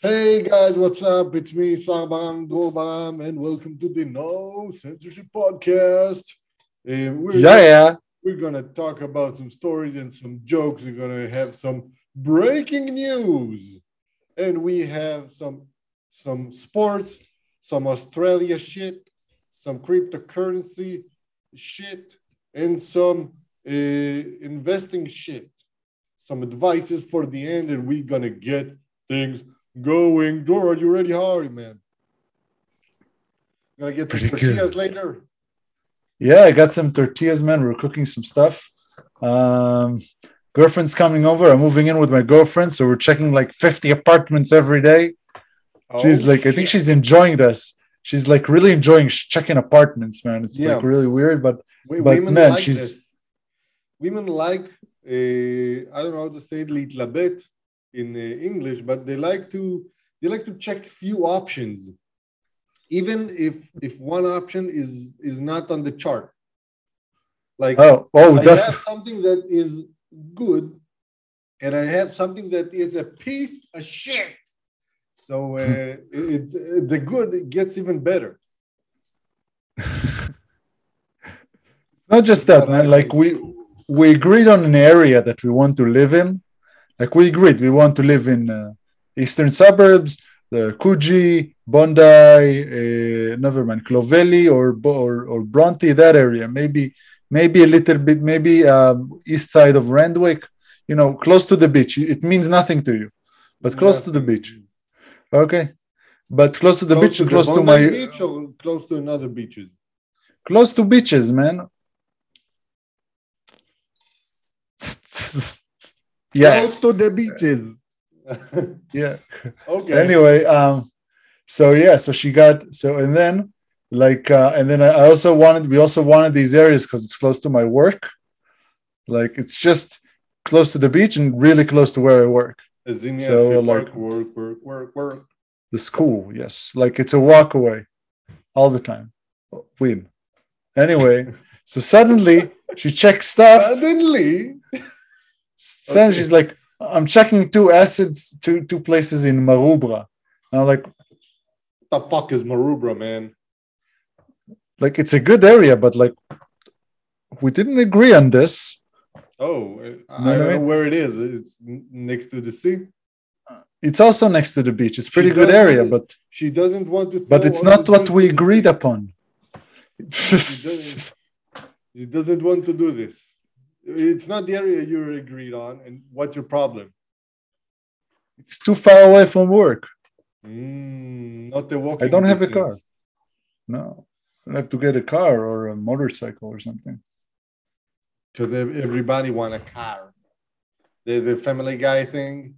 Hey guys, what's up? It's me, Saar Baraam Drobaram, and welcome to the No Censorship Podcast. Uh, we're Yeah, yeah. we're gonna talk about some stories and some jokes. We're gonna have some breaking news, and we have some some sports, some Australia shit, some cryptocurrency shit, and some uh, investing shit. Some advices for the end, and we're gonna get things going. Dror, you ready? How are you, man? Gonna get Pretty tortillas good. later. Yeah, I got some tortillas, man. We're cooking some stuff. Um, girlfriend's coming over. I'm moving in with my girlfriend, so we're checking like 50 apartments every day. Oh, she's like, shit. I think she's enjoying this. She's like really enjoying checking apartments, man. It's yeah. like really weird, but we, but man, like she's this. women like uh, I don't know how to say it, להתלבט in uh, English, but they like to they like to check few options, even if if one option is is not on the chart. Like oh, oh, I have something that is good, and I have something that is a piece of shit. So uh, it's uh, the good gets even better. Not just that, man. Like we we agreed on an area that we want to live in. Like we agreed, we want to live in uh, eastern suburbs, the Coogee, Bondi, uh, never mind, Clovelly or or or Bronte, that area. Maybe maybe a little bit, maybe um, east side of Randwick. You know, close to the beach. It means nothing to you, but close to the beach. Okay, but close to the close beach, to the close to my beach or close to another beaches. close to beaches, man. yeah, Close to the beaches. yeah. okay. Anyway, um, so yeah, so she got so and then like uh, and then I I also wanted we also wanted these areas because it's close to my work. Like it's just close to the beach and really close to where I work. As in, yeah, so, like- work, work, work, work, work. The school, yes. Like it's a walk away all the time. Win. Anyway, so suddenly she checks stuff. Suddenly, Then Okay. she's like, I'm checking two acids, two two places in Maroubra. And I'm like, what the fuck is Maroubra, man? like it's a good area, but like we didn't agree on this. Oh, I don't know where it is. It's next to the sea. It's also next to the beach. It's pretty She good area, but She doesn't want to. but it's not what we agreed upon. doesn't- She doesn't want to do this. It's not the area you're agreed on. And what's your problem? it's too far away from work. Mm, not the walking. I don't have a car. No, I have to get a car or a motorcycle or something. because everybody want a car. The the Family Guy thing.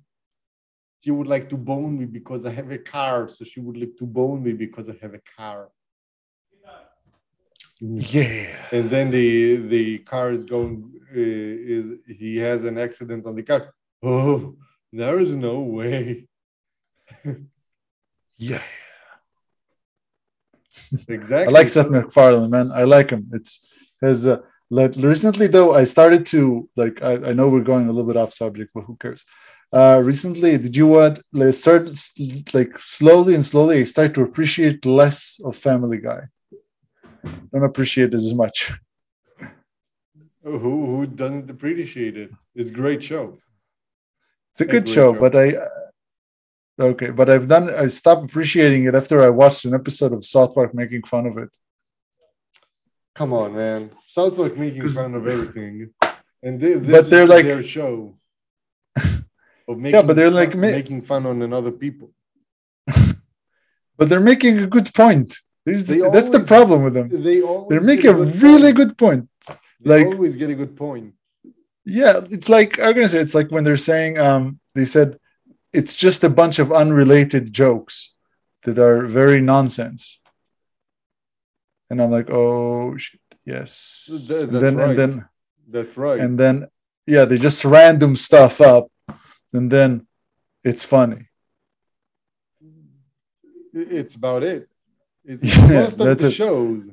She would like to bone me because I have a car, so she would like to bone me because I have a car. Yeah. And then the the car is going. Uh, is he has an accident on the car? Oh, there is no way. Yeah. Exactly. I like Seth MacFarlane, man. I like him. It's his. Uh, like recently, though, I started to like. I, I know we're going a little bit off subject, but who cares? Uh, recently, did you what? Like, start like slowly and slowly, I start to appreciate less of Family Guy. Don't appreciate it as much. Oh, who who doesn't appreciate it? It's a great show. It's a A good great show, show. but I. Uh, okay, but I've done. I stopped appreciating it after I watched an episode of South Park making fun of it. Come on, man. South Park making fun of everything, and they, this But they're is like- their show. Of making but they're like making fun on another people. But they're making a good point. This- They that's the problem with them. They always They're get making a good really point. good point. They like- always get a good point. Yeah, it's like I'm gonna say it's like when they're saying um they said it's just a bunch of unrelated jokes that are very nonsense. And I'm like, oh shit, yes. Th- and that's then right. and then That's right. and then yeah, they just random stuff up and then it's funny. It's about it. It's most of the it. shows.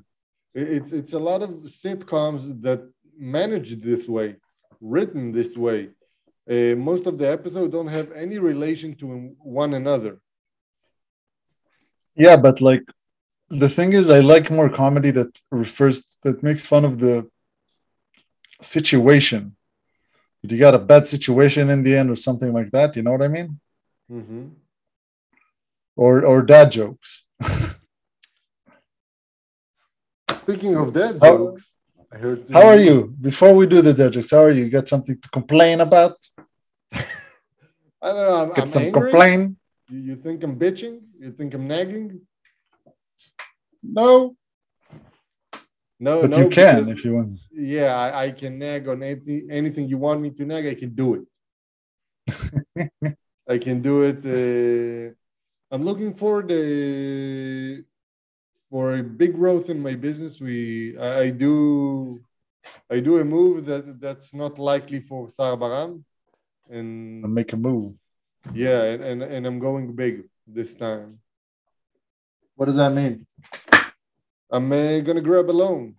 It's it's a lot of sitcoms that managed this way, written this way. Uh, most of the episodes don't have any relation to one another. Yeah, but like the thing is, I like more comedy that refers that makes fun of the situation. You got a bad situation in the end, or something like that. You know what I mean? Mhm. Or or dad jokes. Speaking of that How- jokes, I heard. How are you? Before we do the dad jokes, how are you? You got something to complain about? I don't know. I'm, Get I'm some angry. complain? You, you think I'm bitching? You think I'm nagging? No, No, but no. you can because- if you want. Yeah, I, I can nag on anything, anything you want me to nag. I can do it. I can do it. Uh, I'm looking for the for a big growth in my business. We I, I do I do a move that that's not likely for Saar Baraam, and Make a move. yeah, and, and and I'm going big this time. What does that mean? I'm uh, gonna grab a loan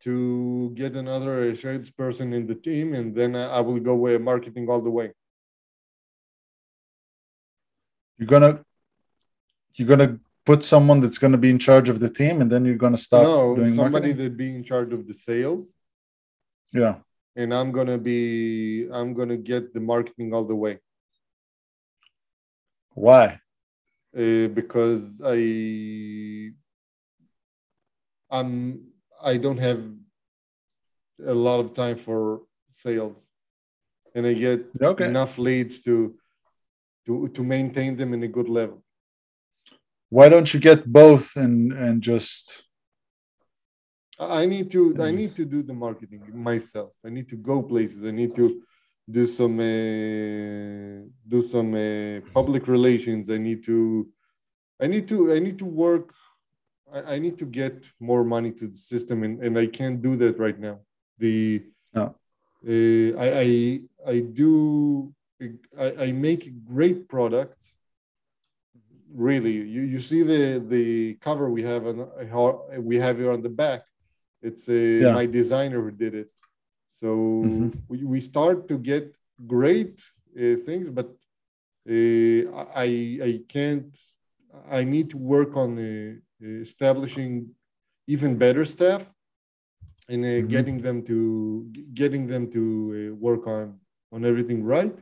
to get another salesperson in the team, and then I, I will go uh, marketing all the way. You're gonna you're gonna put someone that's gonna be in charge of the team, and then you're gonna stop no, doing somebody marketing. that be in charge of the sales, Yeah. and I'm gonna be I'm gonna get the marketing all the way Why? uh, because I I'm I don't have a lot of time for sales, and I get Okay. enough leads to to to maintain them in a good level. Why don't you get both and and just I need to I Mm. need to do the marketing myself. I need to go places. I need to do some uh, do some uh, public relations. I need to I need to I need to work. I, I need to get more money to the system, and, and I can't do that right now. The No. uh, I, I I do I, I make great products. Really, you, you see the the cover we have on how we have here on the back. It's uh, Yeah. my designer who did it. So Mhm. we, we start to get great uh, things, but uh, I I can't. I need to work on uh, establishing even better staff and uh, Mhm. getting them to getting them to uh, work on on everything right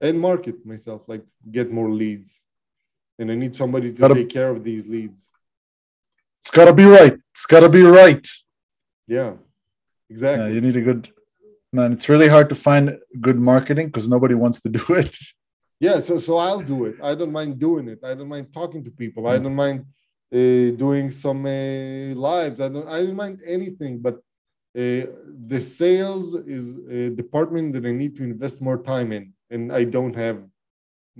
and market myself like get more leads and i need somebody to Gotta- take care of these leads it's gotta be right. It's gotta be right. yeah Yeah, exactly you need a good man. It's really hard to find good marketing because nobody wants to do it. yeah so so i'll do it i don't mind doing it i don't mind talking to people i Mm. don't mind uh, doing some uh, lives i don't i don't mind anything but uh, the sales is a department that i need to invest more time in and i don't have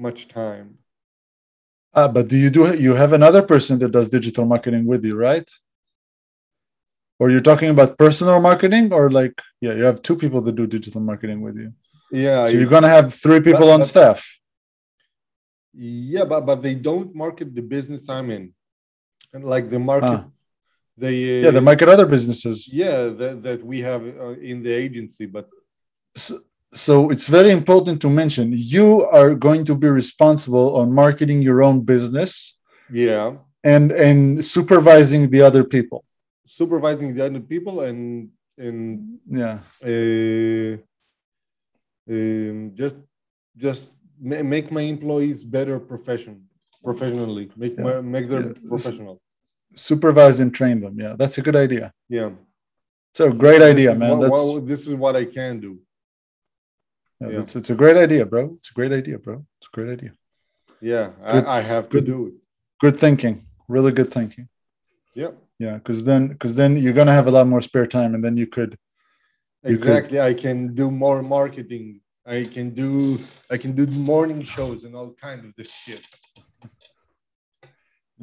much time Ah, but do you do you have another person that does digital marketing with you, right? Or you're talking about personal marketing, or like yeah, you have two people that do digital marketing with you. yeah So I- you're gonna have three people But- on but- staff. Yeah, but but they don't market the business I'm in, and like the market, Ah. they uh, Yeah, they market other businesses. yeah that that we have uh, in the agency, but So, so it's very important to mention you are going to be responsible on marketing your own business yeah, and and supervising the other people. supervising the other people and and Yeah. uh, um, just just ma- make my employees better profession professionally make Yeah. my, make them Yeah. professional. Supervise and train them. Yeah, that's a good idea. Yeah, So great This idea, man. what- That's what- this is what I can do. Yeah, yeah. It's, it's a great idea, bro. It's a great idea, bro. It's a great idea. Yeah, Good- I, I have to good. do it. Good thinking. Really good thinking. Yeah. Yeah, because then because then you're gonna have a lot more spare time, and then you could You could- exactly i can do more marketing i can do i can do morning shows and all kind of this shit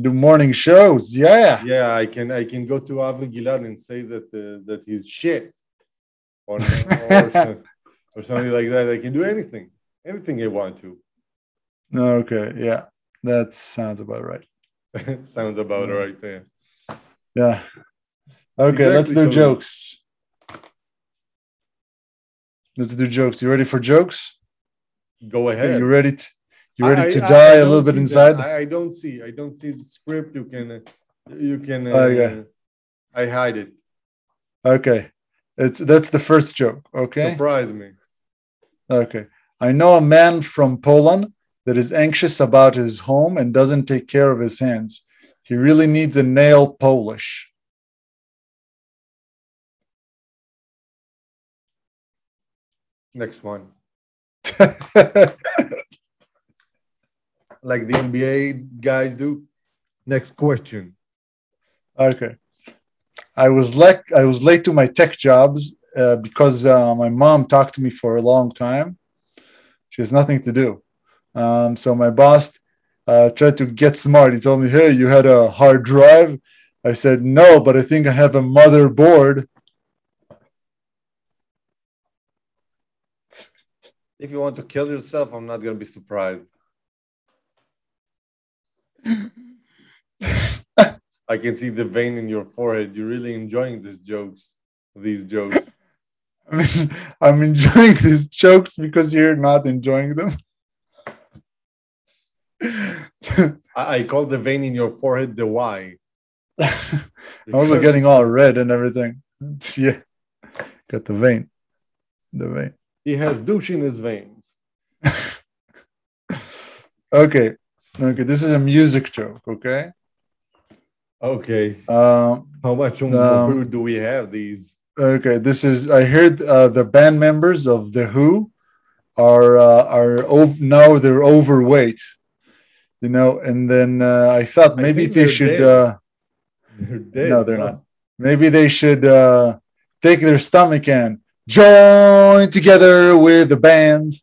do morning shows. Yeah. yeah i can i can go to avi gilad and say that uh, that he's shit or, or, or something like that i can do anything anything i want to Okay. Yeah, that sounds about right. sounds about right there Yeah. Okay, let's do so- jokes. Let's do jokes. You ready for jokes? go Are ahead you ready? To, You ready I- to I- die I a little bit inside? I, don't see. I don't see the script. You can, uh, you can. Uh, Okay. I hide it. Okay. It's that's the first joke. Okay. Surprise me. Okay. I know a man from Poland that is anxious about his home and doesn't take care of his hands. He really needs a nail polish. Next one. Like the NBA guys do. Next question. Okay. I was like I was late to my tech jobs uh, because uh, my mom talked to me for a long time. She has nothing to do. Um, so my boss uh, tried to get smart. He told me, "Hey, you had a hard drive." I said, "No, but I think I have a motherboard." If you want to kill yourself, I'm not gonna be surprised. I can see the vein in your forehead. You're really enjoying these jokes. These jokes. I mean, I'm enjoying these jokes because you're not enjoying them. I, I call the vein in your forehead the Y. I'm also getting all red and everything. Yeah, got the vein, the vein. He has douche in his veins. Okay, okay. This is a music joke. Okay. Okay. Um, How much Um, more do we have these? Okay. This is. I heard uh, the band members of the Who are uh, are ov- now they're overweight. You know, and then uh, I thought maybe think they should. dead. Uh, They're dead. no, they're not. Maybe they should uh, take their stomach and join together with the band.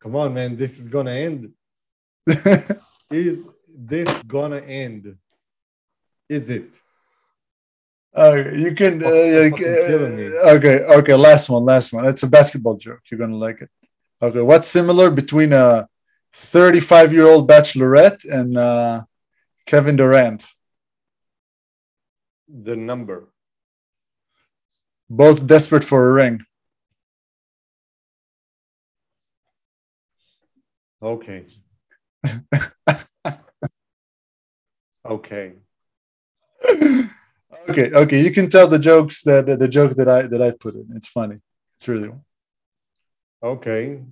Come on, man. This is gonna end. Is this gonna end? Is it? Uh, you can. Uh, Fucking like, killing me. uh, okay, okay. Last one, last one. It's a basketball joke. You're gonna like it. Okay, what's similar between a 35 year old bachelorette and uh, Kevin Durant? The number. Both desperate for a ring. Okay. okay. Okay, okay. You can tell the jokes that the joke that I that I put in. It's funny. It's really. Okay.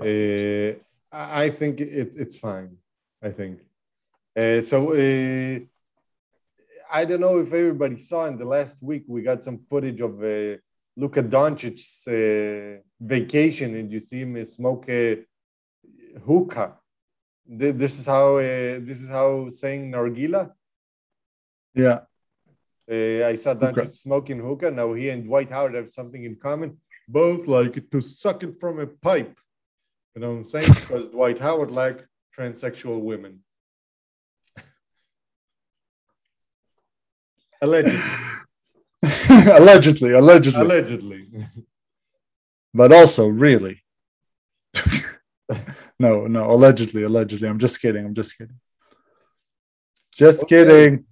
Uh, I think it, it's fine. I think. Uh, so uh, I don't know if everybody saw in the last week we got some footage of uh, Luka Doncic's uh, vacation, and you see him smoke a hookah. This is how this is how saying nargila. Yeah. Uh, I saw. Doncic smoking hookah. Now he and Dwight Howard have something in common. Both like to suck it from a pipe. You know what I'm saying? Because Dwight Howard like transsexual women. Allegedly. allegedly, allegedly, Allegedly. but also really. no, no, allegedly, allegedly. I'm just kidding. I'm just kidding. Just Okay. kidding.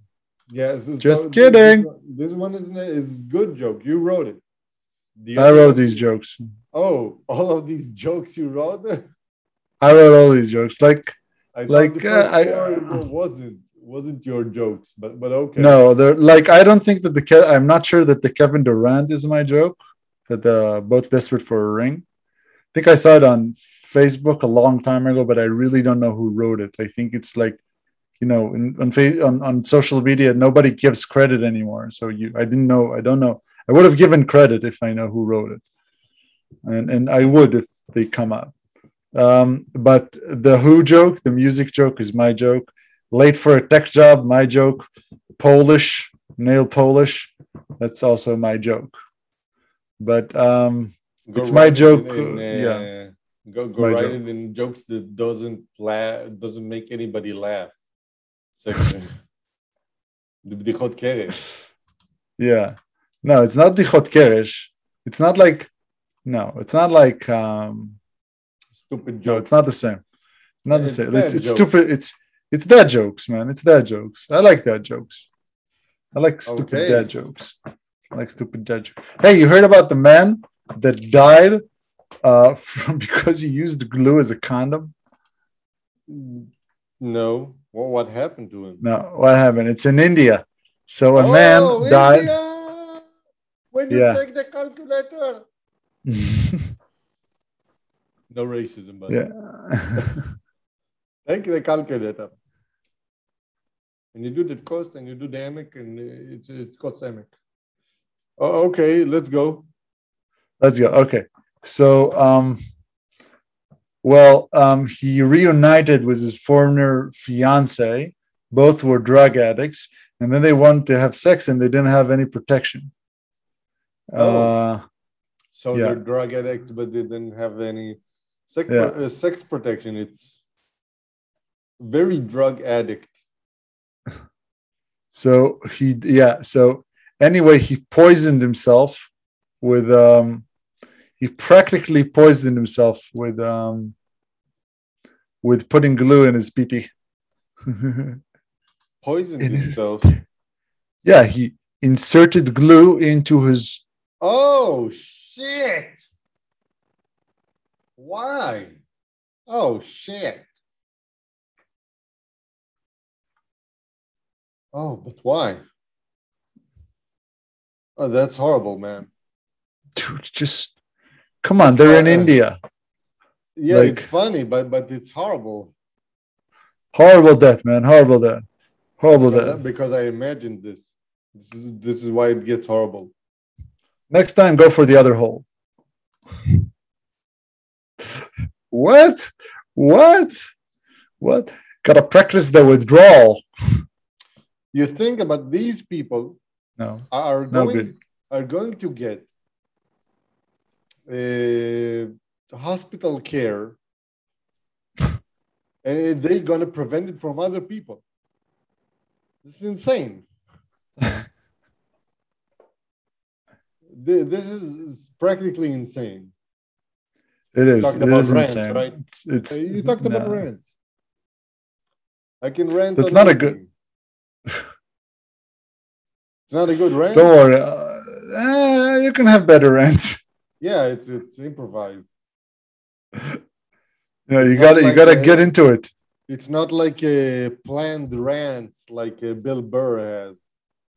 Yes. so Just this- kidding. This one is is good joke. You wrote it. The I wrote these jokes. Oh, all of these jokes you wrote. I wrote all these jokes. Like I Like, uh, I- wasn't wasn't your jokes, but but okay. no, they're like I don't think that the Ke- I'm not sure that the Kevin Durant is my joke. That the both desperate for a ring. I think I saw it on Facebook a long time ago, but I really don't know who wrote it. I think it's like, you know, in, on, on on social media, nobody gives credit anymore. So you, I didn't know. I don't know. I would have given credit if I know who wrote it, and and I would if they come out. Um, but the Who joke, the music joke, is my joke. Late for a tech job, my joke. Polish, nail polish, that's also my joke. But um, Go It's my it joke, in, uh, yeah. Go go write joke. it in jokes that doesn't laugh doesn't make anybody laugh. Section. the בדיחות קרש. yeah, no, it's not dichot keresh. It's not like, no, it's not like, um, Stupid no, joke. it's not the same. Not the It's same. dad It's, it's jokes. stupid. It's it's dad jokes, man. It's dad jokes. I like dad jokes. I like stupid Okay. dad jokes. I like stupid dad jokes. Hey, you heard about the man that died uh, from, because he used glue as a condom. No. What what happened to him? No, what happened? It's in India. So a man Oh, died. India! When you Yeah. take the calculator. No racism, but yeah. take the calculator. And you do the cost and you do the emic and it's it's cost emic. Oh, okay, let's go. Let's go. Okay. So, um, well, um, he reunited with his former fiance. Both were drug addicts, and then they wanted to have sex, and they didn't have any protection. Oh. Uh, So Yeah. they're drug addicts, but they didn't have any sex, Yeah. uh, sex protection. It's very drug addict. so he, yeah. So anyway, he poisoned himself with. Um, he practically poisoned himself with um, with putting glue in his pee pee. Poisoned It is- himself. yeah, he inserted glue into his Oh shit! Why? Oh shit! Oh, but why? Oh, that's horrible, man. dude, just come on, they're in India. Yeah, Like- it's funny, but but it's horrible Horrible death, man. Horrible death. Horrible because, death. because I imagined this. This is, why it gets horrible. Next time, go for the other hole. what? What? What? Gotta practice the withdrawal. You think about these people No, are no going good. are going to get uh, hospital care and they're going to prevent it from other people. This is insane. This is practically insane. It is. talked It about is rants, insane. right? It's, You talked about nah. rant. I can rent. That's not a good- It's not a good rent. Don't worry. Uh, eh, you can have better rants. Yeah, it's it's improvised. You know, you It's gotta not you gotta a- get into it. It's not like a planned rant like uh, Bill Burr has.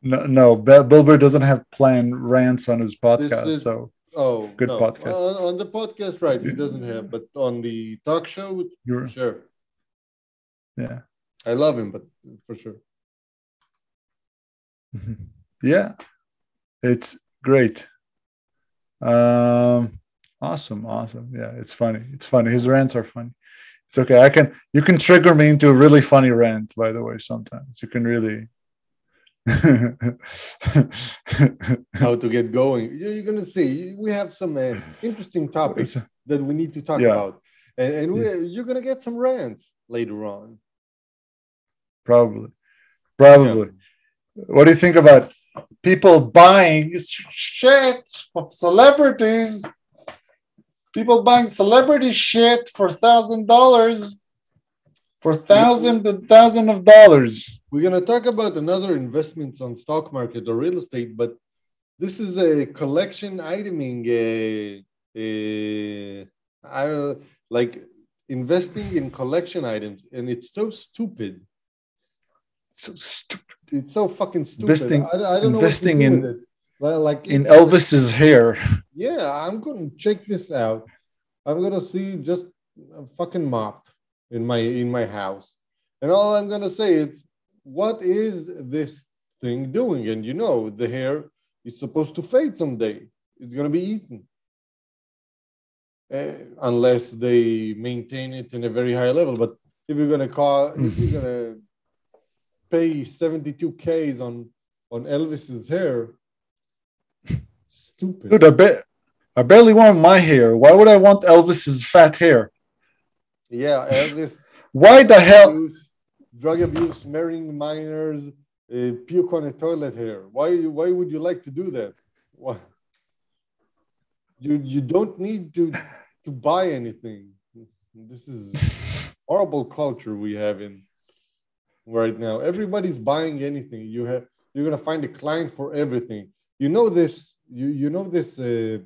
No, no, Bill Bill Burr doesn't have planned rants on his podcast, is- so Oh, Good no. podcast. On, on the podcast, right? He doesn't have, but on the talk show, you're sure. yeah. I love him, but for sure. Yeah. It's great. Um awesome, awesome. Yeah, it's funny. It's funny. His rants are funny. It's okay. I can you can trigger me into a really funny rant, by the way, sometimes. You can really How to get going? You- You're gonna see. We have some uh, interesting topics that we need to talk Yeah. about, and, and we, you're gonna get some rants later on. probably. Probably. What do you think about people buying shit from celebrities? People buying celebrity shit for thousand dollars, for thousand and thousand of dollars. We're gonna talk about another investments on stock market or real estate, but this is a collection iteming. Uh, uh, I like investing in collection items, and it's so stupid. So stupid. It's so fucking stupid. Investing- I, I don't know investing what to do in- it. Like, like In it- Elvis's hair. Yeah, I'm gonna check this out. I'm gonna see just a fucking mop in my in my house, and all I'm gonna say is, what is this thing doing? And you know, the hair is supposed to fade someday. It's gonna be eaten, Uh, unless they maintain it in a very high level. But if you're gonna call, if you're gonna pay 72 k's on on Elvis's hair, stupid. Dude, I I barely want my hair. Why would I want Elvis's fat hair? Yeah, Elvis. Why the hell? abuse, drug abuse, marrying minors, uh, puke on a toilet hair. Why? Why would you like to do that? Why? You you don't need to to buy anything. This is horrible culture we have in right now. Everybody's buying anything. You have you're gonna find a client for everything. You know this. You you know this. Uh,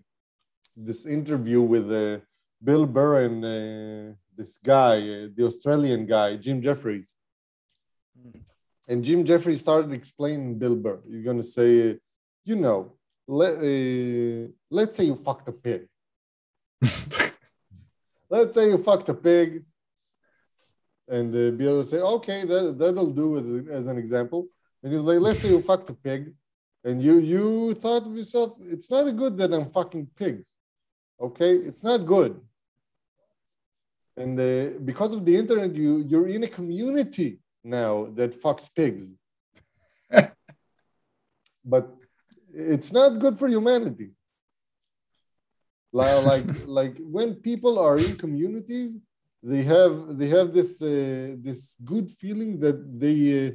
this interview with uh, Bill Burr and uh, this guy, uh, the Australian guy, Jim Jeffries. And Jim Jeffries started explaining Bill Burr. You're gonna say, uh, you know, let, uh, let's say you fucked a pig. let's say you fucked a pig, and uh, able to say, okay, that, that'll do as, a- as an example. And you're like, let's say you fucked a pig, and you you thought of yourself, it's not good that I'm fucking pigs. Okay, it's not good. And uh, because of the internet, you you're in a community now that fucks pigs. but it's not good for humanity. Li- Like like when people are in communities, they have they have this uh, this good feeling that they. Uh,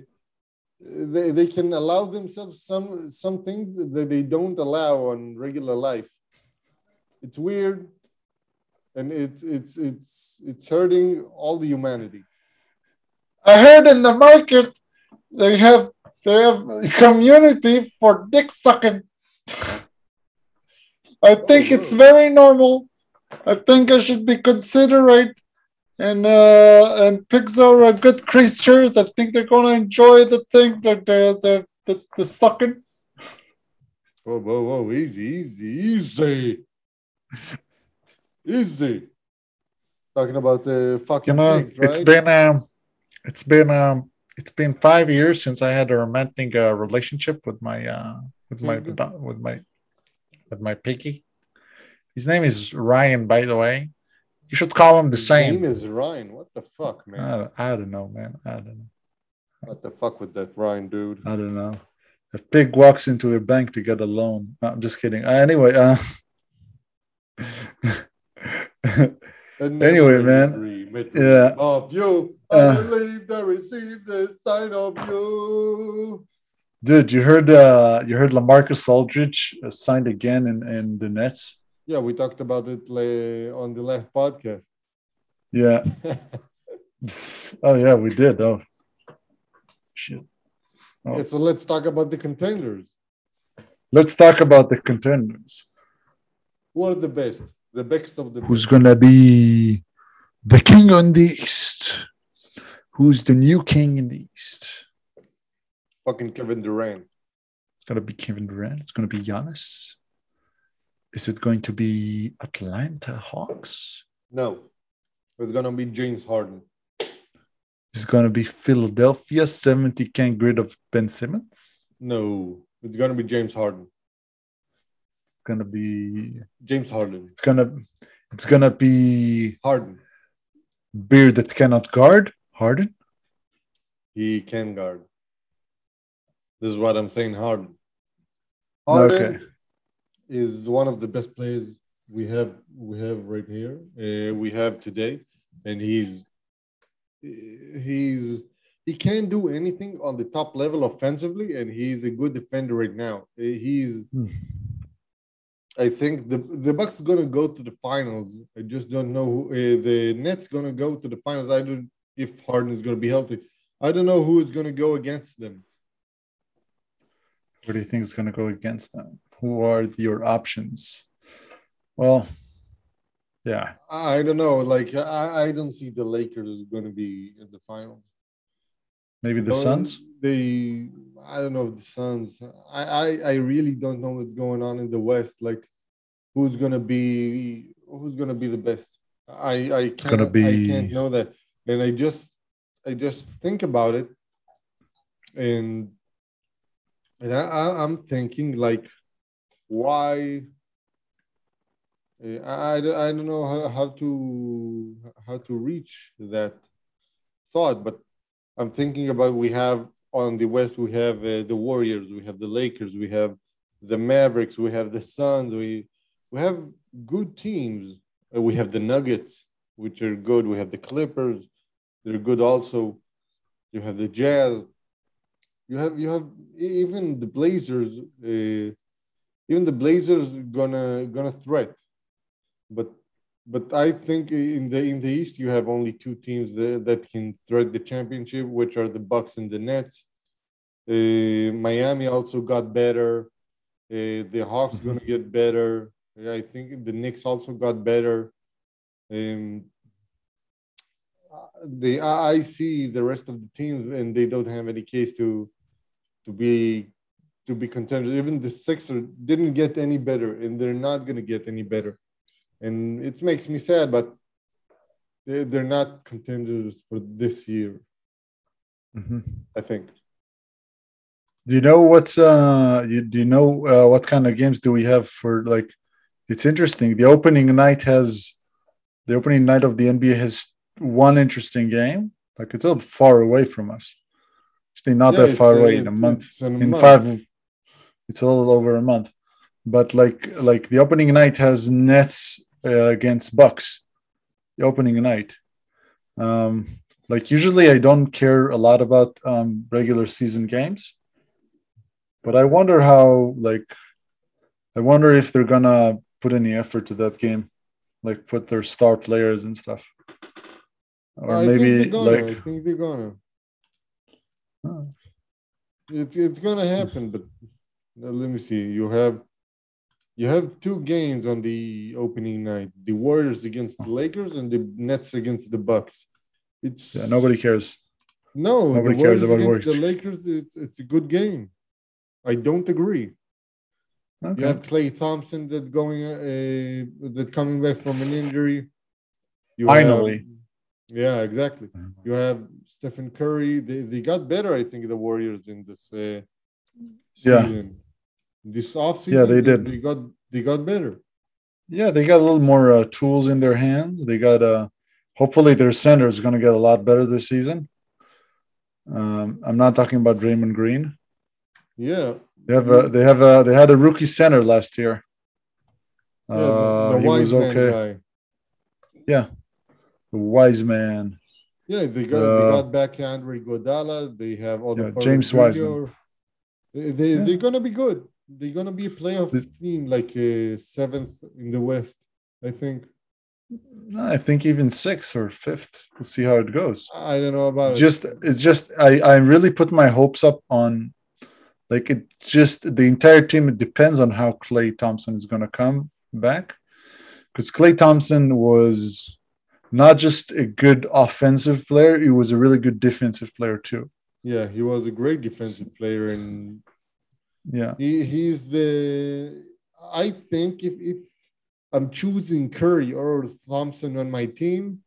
they, they can allow themselves some some things that they don't allow on regular life. It's weird, and it's it's it's it's hurting all the humanity. I heard in the market they have they have a community for dick sucking. I think it's very normal. I think I should be considerate. And uh and pigs are a good creatures. I think they're gonna enjoy the thing that the the the, the sucking. Whoa, whoa, whoa! Easy, easy, easy, easy. Talking about the fucking You know, pigs, right? it's been um it's been um it's been five years since I had a romantic uh, relationship with my uh with my with my with my piggy. His name is Ryan, by the way. You should call him the His same. name is Ryan. What the fuck, man? I, don't- I don't know, man. I don't know. what the fuck with that Ryan dude? I don't know. A pig walks into a bank to get a loan. No, I'm just kidding. Uh, anyway, uh, Anyway, man. Yeah. Of you, Uh. I believe I received the sign of you. dude, you heard uh, you heard Lamarcus Aldridge uh, signed again in, in the Nets. Yeah, we talked about it on the last podcast. Yeah. oh yeah, we did. Oh shit. Oh. Yeah, so let's talk about the contenders. Let's talk about the contenders. Who are the best? The best of the Who's gonna be the king on the east? Who's the new king in the east? fucking Kevin Durant. It's gonna be Kevin Durant. It's gonna be Giannis. Is it going to be Atlanta Hawks? No, it's gonna be James Harden. It's gonna be Philadelphia 70 can't get rid of Ben Simmons? No, it's gonna be James Harden. It's gonna be James Harden. it's gonna it's gonna be Harden. Beard that cannot guard. Harden. He can guard. This is what I'm saying. Harden. Harden Okay. Is one of the best players we have. We have right here. Uh, we have today, and he's he's he can't do anything on the top level offensively, and he's a good defender right now. Uh, He's. Hmm. I think the the Bucks gonna go to the finals. I just don't know who uh, the Nets gonna go to the finals. I don't if Harden is gonna be healthy. I don't know who is gonna go against them. What do you think is gonna go against them? Who are your options? Well, yeah. I don't know. Like I, I don't see the Lakers going to be in the finals. Maybe the Don't- Suns? They, I don't know if the Suns. I, I, I really don't know what's going on in the West. Like, who's gonna be, who's gonna be the best? I, I can't, be- I can't know that. And I just, I just think about it, and, and I, I, I'm thinking like, why? Uh, I, I, don't know how, how to how to reach that thought, but I'm thinking about we have on the West we have uh, the Warriors, we have the Lakers, we have the Mavericks, we have the Suns, we we have good teams. Uh, we have the Nuggets, which are good. We have the Clippers, they're good also. You have the Jazz. You have you have even the Blazers. Uh, even the Blazers gonna gonna threat, but but I think in the in the East you have only two teams that, that can threat the championship, which are the Bucks and the Nets. Uh, Miami also got better. Uh, the Hawks gonna get better. I think the Knicks also got better. Um, the I see the rest of the teams, and they don't have any case to to be to be contenders. Even the Sixers didn't get any better, and they're not going to get any better. And it makes me sad, but they, they're not contenders for this year. Mm-hmm. I think. Do you know what's uh? You, do you know uh, what kind of games do we have for like? It's interesting. The opening night has the opening night of the NBA has one interesting game. Like it's a far away from us. Actually, not Yeah, that far uh, away in a month. in a in month. five it's a little over a month. But like like the opening night has nets uh, against bucks. The opening night. Um like usually i don't care a lot about um regular season games. But i wonder how like i wonder if they're gonna put any effort to that game. Like put their star players and stuff. Or I maybe gonna. like I think they're gonna. It's it's gonna happen, but let me see. You have you have two games on the opening night: the Warriors against the Lakers and the Nets against the Bucks. It's yeah, nobody cares No, nobody the cares about against the Lakers. It, it's a good game. I don't agree. okay. You have Klay Thompson that going uh, that coming back from an injury. You Finally. have- yeah, exactly. You have Stephen Curry. They, they got better, I think, the Warriors in this uh, Yeah. This offseason, Yeah, they did. They got they got better. Yeah, they got a little more uh, tools in their hands. They got uh hopefully their center is going to get a lot better this season. Um, I'm not talking about Draymond Green. Yeah, They have a they have a they had a rookie center last year. yeah Uh, the, the he wise was man okay. guy. The wise man. Yeah, they got they Uh, got back Andre Iguodala. They have all the Yeah, James Wiseman. They, they Yeah. they're gonna be good. They're gonna be a playoff The- team, like uh, seventh in the West. I think. I think even sixth or fifth. We'll see how it goes. I don't know about it. just it's just I I really put my hopes up on like it just the entire team it depends on how Klay Thompson is going to come back because Klay Thompson was not just a good offensive player he was a really good defensive player too Yeah, he was a great defensive player, and yeah he, he's the. I think if if I'm choosing Curry or Thompson on my team,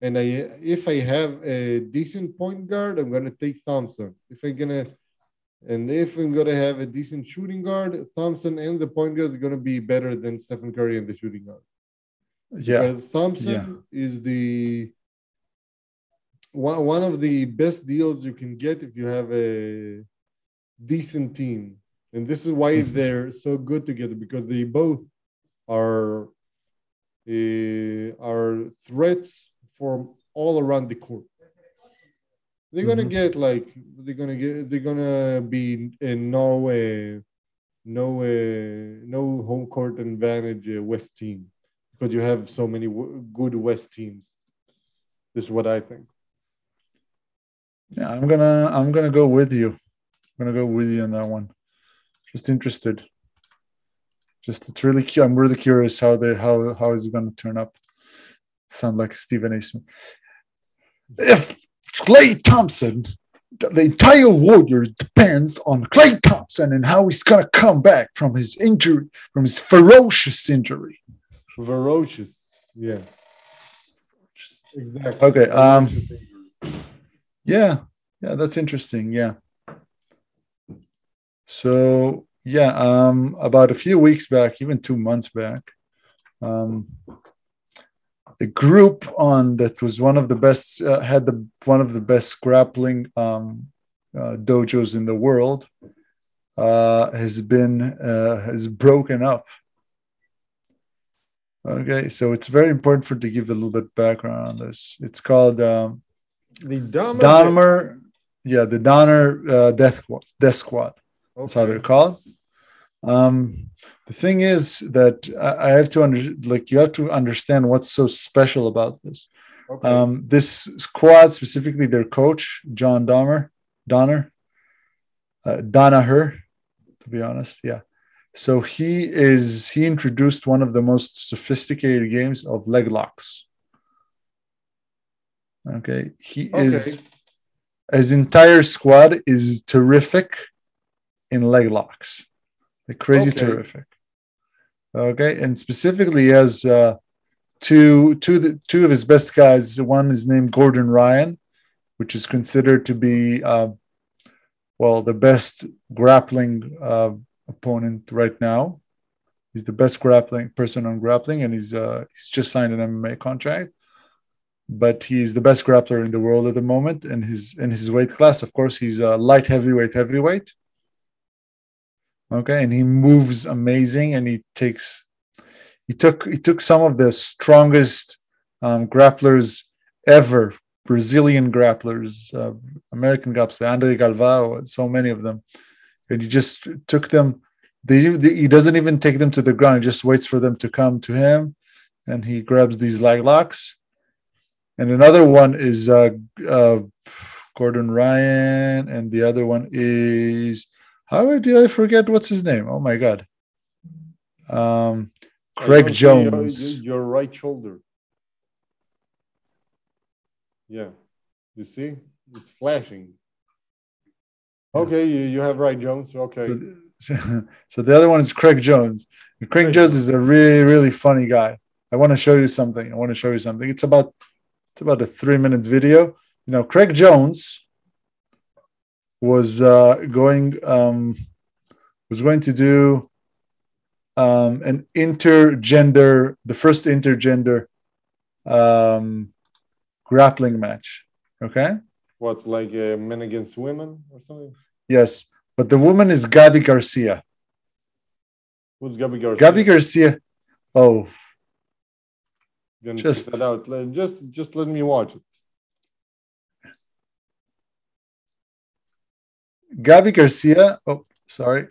and I if I have a decent point guard, I'm gonna take Thompson. If I'm gonna, and if I'm gonna have a decent shooting guard, Thompson and the point guard is gonna be better than Stephen Curry and the shooting guard. yeah Because Thompson is the one, one of the best deals you can get if you have a decent team. And this is why Mhm. they're so good together because they both are uh, are threats from all around the court. They're gonna Mhm. get like they're gonna get they're gonna be in no uh, no uh, no home court advantage uh, West team because you have so many w- good West teams. This is what I think. yeah I'm gonna I'm gonna go with you I'm gonna go with you on that one just interested just it's really cu- I'm really curious how they how how is it gonna turn up sound like Stephen A. Smith. If Klay Thompson, the the entire Warriors depends on Klay Thompson and how he's gonna come back from his injury, from his ferocious injury. Ferocious. Yeah. Exactly. Okay, um, Yeah, yeah, that's interesting. Yeah. So yeah, um, about a few weeks back, even two months back, um, a group on that was one of the best uh, had the one of the best grappling um, uh, dojos in the world uh, has been uh, has broken up. Okay, so it's very important for to give a little bit background on this. It's called um, The Dahmer. Donner, yeah, the Donner uh, Death Squad. Death Squad. That's how they're called. Um, the thing is that I I have to under, like you have to understand what's so special about this. Okay. Um, this squad, specifically their coach John Dahmer, Donner, uh, Danaher, to be honest, yeah. So he is he introduced one of the most sophisticated games of leg locks. Okay, he Okay. is his entire squad is terrific in leg locks, like crazy Okay. terrific. Okay, and specifically, he has uh, two two the, two of his best guys. One is named Gordon Ryan, which is considered to be uh, well the best grappling uh, opponent right now. He's the best grappling person on grappling, and he's uh, he's just signed an MMA contract but he's the best grappler in the world at the moment in his in his weight class. Of course, he's a light heavyweight heavyweight. Okay, and he moves amazing, and he takes he took he took some of the strongest um, grapplers ever, Brazilian grapplers, uh, American grapplers, Andre Galvao, so many of them, and he just took them. They, he doesn't even take them to the ground; he just waits for them to come to him, and he grabs these leg locks and another one is uh, uh, Gordon Ryan, and the other one is how did I forget what's his name? Oh my god, um, Craig your- Jones. Your, right shoulder. Yeah. You see? It's flashing. Okay, you, you have right, Jones. Okay. So, so the other one is Craig Jones. And Craig Craig Jones is a really really funny guy. I want to show you something. I want to show you something. It's about it's about a three minute video. You know, Craig Jones was uh, going um, was going to do um, an intergender, the first intergender um, grappling match. Okay. What's like uh, men against women or something? Yes, but the woman is Gabi Garcia. Who's Gabi Garcia? Gabi Garcia. Oh, Gonna just- that out. Just, just let me watch it. Gabi Garcia. Oh, sorry.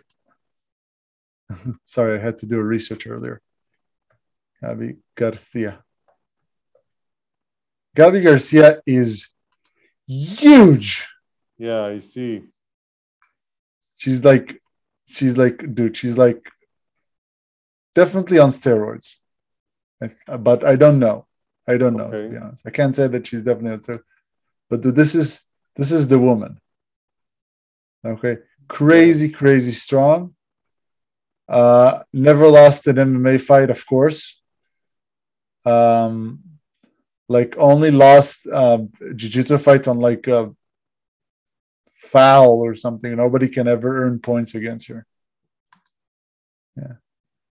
sorry, I had to do a research earlier. Gabi Garcia. Gabi Garcia is huge. Yeah, I see. She's like, she's like, dude, she's like definitely on steroids. But I don't know. I don't know to Okay. be honest. I can't say that she's definitely on steroids. But dude, this is this is the woman. Okay, crazy, crazy strong. Uh, never lost an MMA fight, of course. Um, like only lost um, jiu-jitsu fight on like a foul or something. Nobody can ever earn points against her. Yeah,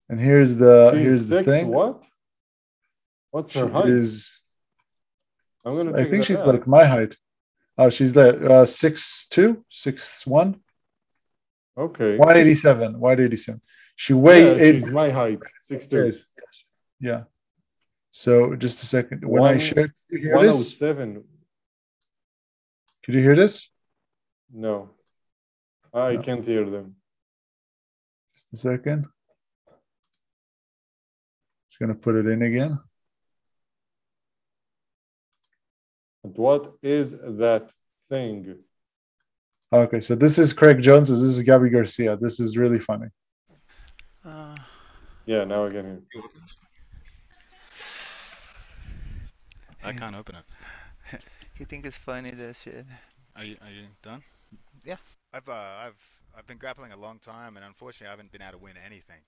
and here's the She's here's the thing. What? What's She her height? is I'm gonna. I think she's out. like my height. Oh, she's like uh, six two, six one, Okay. one eighty seven, one eighty seven. She weigh Yeah, eight. she's my height. Six two. Yeah. So just a second. When I One- share, you hear One oh seven. Could you hear this? No, I No. can't hear them. Just a second. Just gonna put it in again. But what is that thing? Okay, so this is Craig Jones. This is Gabi Garcia. This is really funny. Uh, Yeah, now I can hear. You open this one. I can't open it. you think it's funny that shit. Are you are you done? Yeah. I've uh, I've I've been grappling a long time, and unfortunately, I haven't been able to win anything.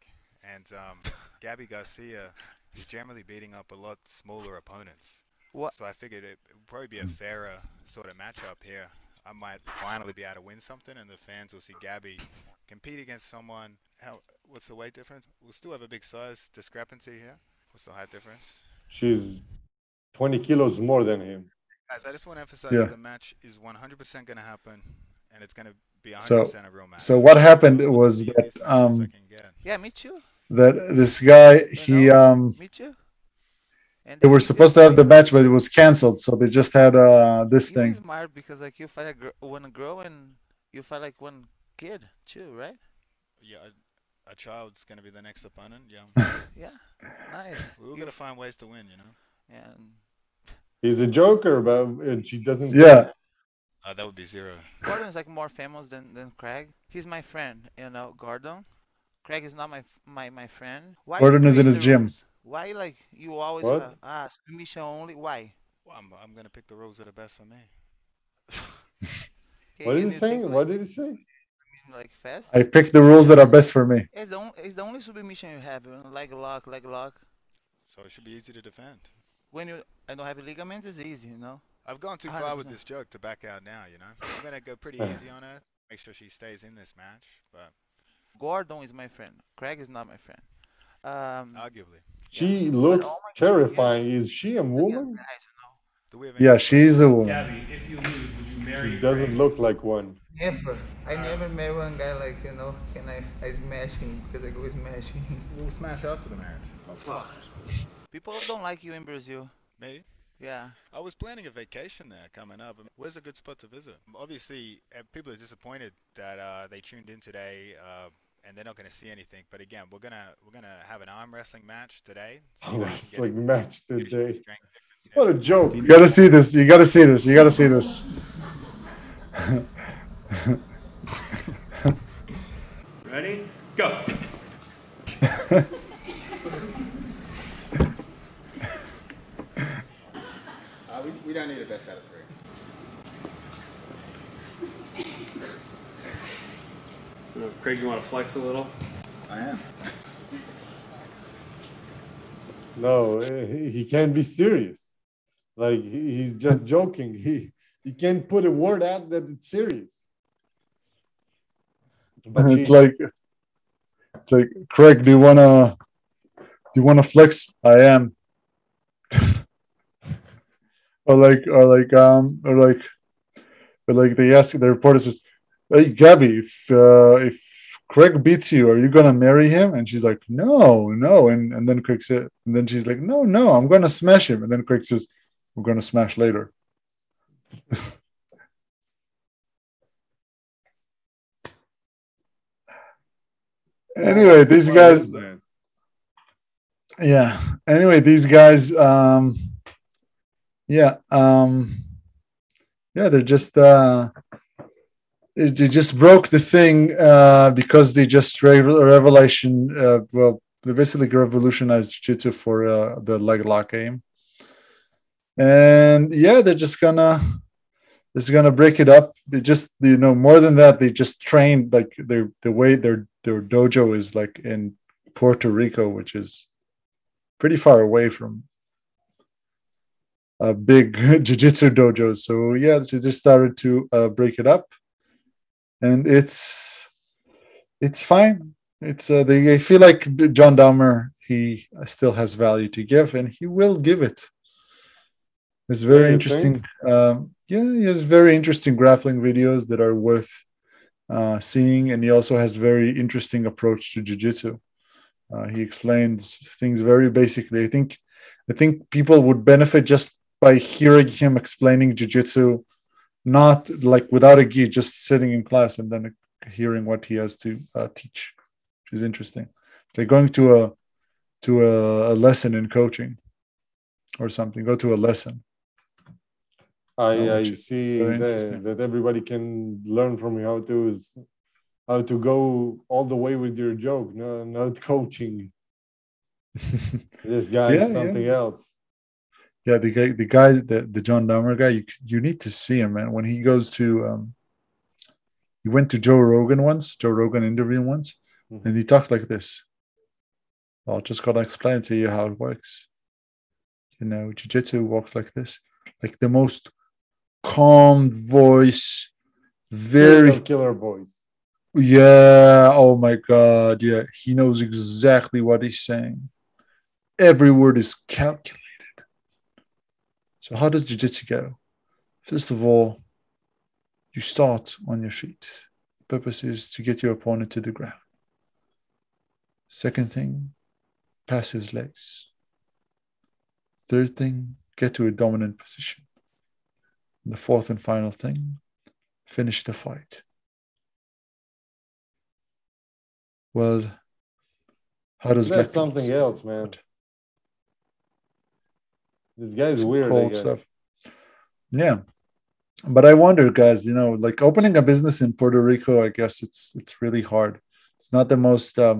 And um, Gabi Garcia is generally beating up a lot smaller opponents. What? So I figured it would probably be a fairer sort of matchup here. I might finally be able to win something, and the fans will see Gabi compete against someone. How? What's the weight difference? We'll still have a big size discrepancy here. What's the height difference? She's 20 kilos more than him. Guys, I just want to emphasize Yeah. that the match is 100% going to happen, and it's going to be 100% So- a real match. So what happened One was that easiest matches I um. Yeah, me too. that this guy he know, um Me too. And they were supposed to have the match, but it was canceled, so they just had uh this You thing. smart because like you fight a gr- one girl and you fight like one kid too, right? Yeah, a, a child's going to be the next opponent. Yeah, Yeah, nice. we're You- going to find ways to win, you know. and He's a joker, but and she doesn't. Yeah, Uh, that would be zero. Gordon is like more famous than than Craig. He's my friend, you know, Gordon. Craig is not my my my friend. Why Gordon is in his the gym. Rules? Why like you always What? uh, ah submission only? Why? Well, I'm, I'm gonna pick the rules that are best for me. What Okay, is and he you saying? think, What did he say? Like fast? I pick the rules that are best for me. It's the, on, it's the only submission you have, you know, leg lock, leg lock. So it should be easy to defend. When you I don't have ligaments, it's easy, you know. I've gone too far with 100%. this joke to back out now. You know, I'm gonna go pretty easy on her. Make sure she stays in this match, but Gordon is my friend. Craig is not my friend. Um, arguably, She But looks oh my God, terrifying. Is she a woman? guys, you know. do we have any Yeah, she's a woman. Gabi, if you lose, would you marry? She doesn't Craig? look like one. Never. I never met one guy like you know. Can I? I smash him because I go smash him. We'll smash after the marriage. People don't like you in Brazil. Me? Yeah. I was planning a vacation there coming up. Where's a good spot to visit? Obviously, uh, people are disappointed that uh, they tuned in today uh, and they're not going to see anything. But again, we're gonna we're gonna have an arm wrestling match today. so you guys It's can like get match today. What a joke. You gotta see this. You gotta see this. You gotta see this. Ready? Go. Uh, we, we don't need a best out of three. Uh, Craig, you want to flex a little? I am. No, eh, he, he can't be serious. Like he's just joking. He he can't put a word out that it's serious. But it's she- like it's like Craig, do you wanna do you wanna flex? I am. or like or like um or like or like they ask the reporter says, Hey Gabi, if uh if Craig beats you, are you gonna marry him? And she's like, No, no. And and then Craig said and then she's like, No, no, I'm gonna smash him. And then Craig says, We're gonna smash later. anyway, these guys yeah anyway these guys um yeah um yeah they're just uh they just broke the thing uh because they just re- revelation uh well they basically revolutionized jiu-jitsu for uh, the leg lock game. And yeah they're just gonna they're gonna break it up. They just you know more than that they just trained like their the way their their dojo is like in puerto rico which is pretty far away from a big jiu-jitsu dojo. So yeah they just started to uh, break it up and it's it's fine. It's uh, they I feel like john danaher he still has value to give and he will give it. It's very interesting um, yeah he has very interesting grappling videos that are worth uh, seeing. And he also has very interesting approach to jiu-jitsu. Uh, he explains things very basically. I think, I think people would benefit just by hearing him explaining jujitsu, not like without a gi, just sitting in class and then hearing what he has to uh, teach, which is interesting. They're going to a to a, a lesson in coaching or something. Go to a lesson. I, I see that, that everybody can learn from you how to how to go all the way with your joke, no, not coaching. This guy Yeah, is something yeah. else. Yeah, the guy, the guy, the, the John Danaher guy, you you need to see him, man. When he goes to, um, he went to Joe Rogan once, Joe Rogan interview once, Mhm. and he talked like this. I'll just gotta explain to you how it works. You know, jiu-jitsu works like this, like the most calm voice, very Serial killer boys. yeah. Oh my God. Yeah. He knows exactly what he's saying. Every word is calculated. So, how does Jiu Jitsu go? First of all, you start on your feet. The purpose is to get your opponent to the ground. Second thing, pass his legs. Third thing, get to a dominant position. And the fourth and final thing, finish the fight. Well, how does That's leg something else, man. This guy's weird, I Cold stuff. Yeah, but I wonder, guys. You know, like opening a business in Puerto Rico, I guess it's it's really hard. It's not the most. Um,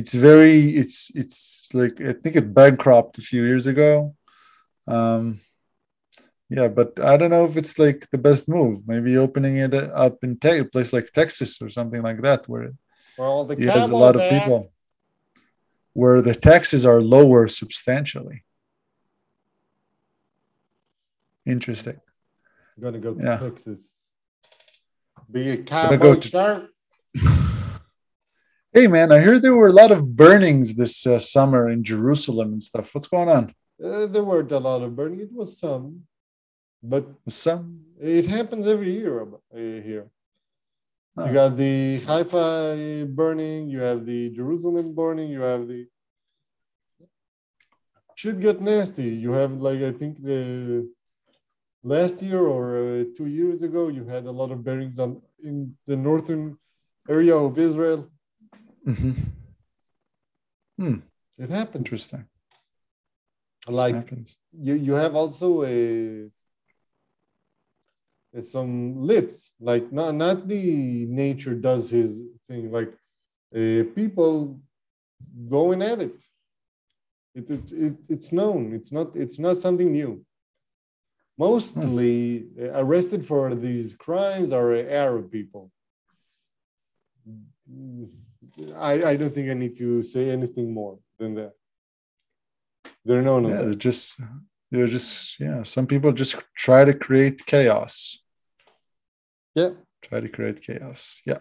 it's very. It's it's like I think it bankrupt a few years ago. Um, Yeah, but I don't know if it's like the best move. Maybe opening it up in te- a place like Texas or something like that, where Well, the he has a lot of people, where the taxes are lower substantially. Interesting. I'm Gonna go to Yeah. Texas. Be a cowboy go to- shark. Hey man, I heard there were a lot of burnings this uh, summer in Jerusalem and stuff. What's going on? Uh, there weren't a lot of burning. It was some, but Some. it happens every year uh, here. Oh. You got the Haifa burning. You have the Jerusalem burning. You have the should get nasty. You have like I think the last year or uh, two years ago, you had a lot of bearings on in the northern area of Israel. Mhm. It happens. Interesting. Like Happens. you you have also a, a some lits like not not the nature does his thing like uh, people going at it. It, it, it it's known. It's not it's not something new. Mostly uh, arrested for these crimes are Arab people. I, I don't think I need to say anything more than that. They're known. Yeah, they're just they're just yeah. Some people just try to create chaos. Yeah. Try to create chaos. Yeah.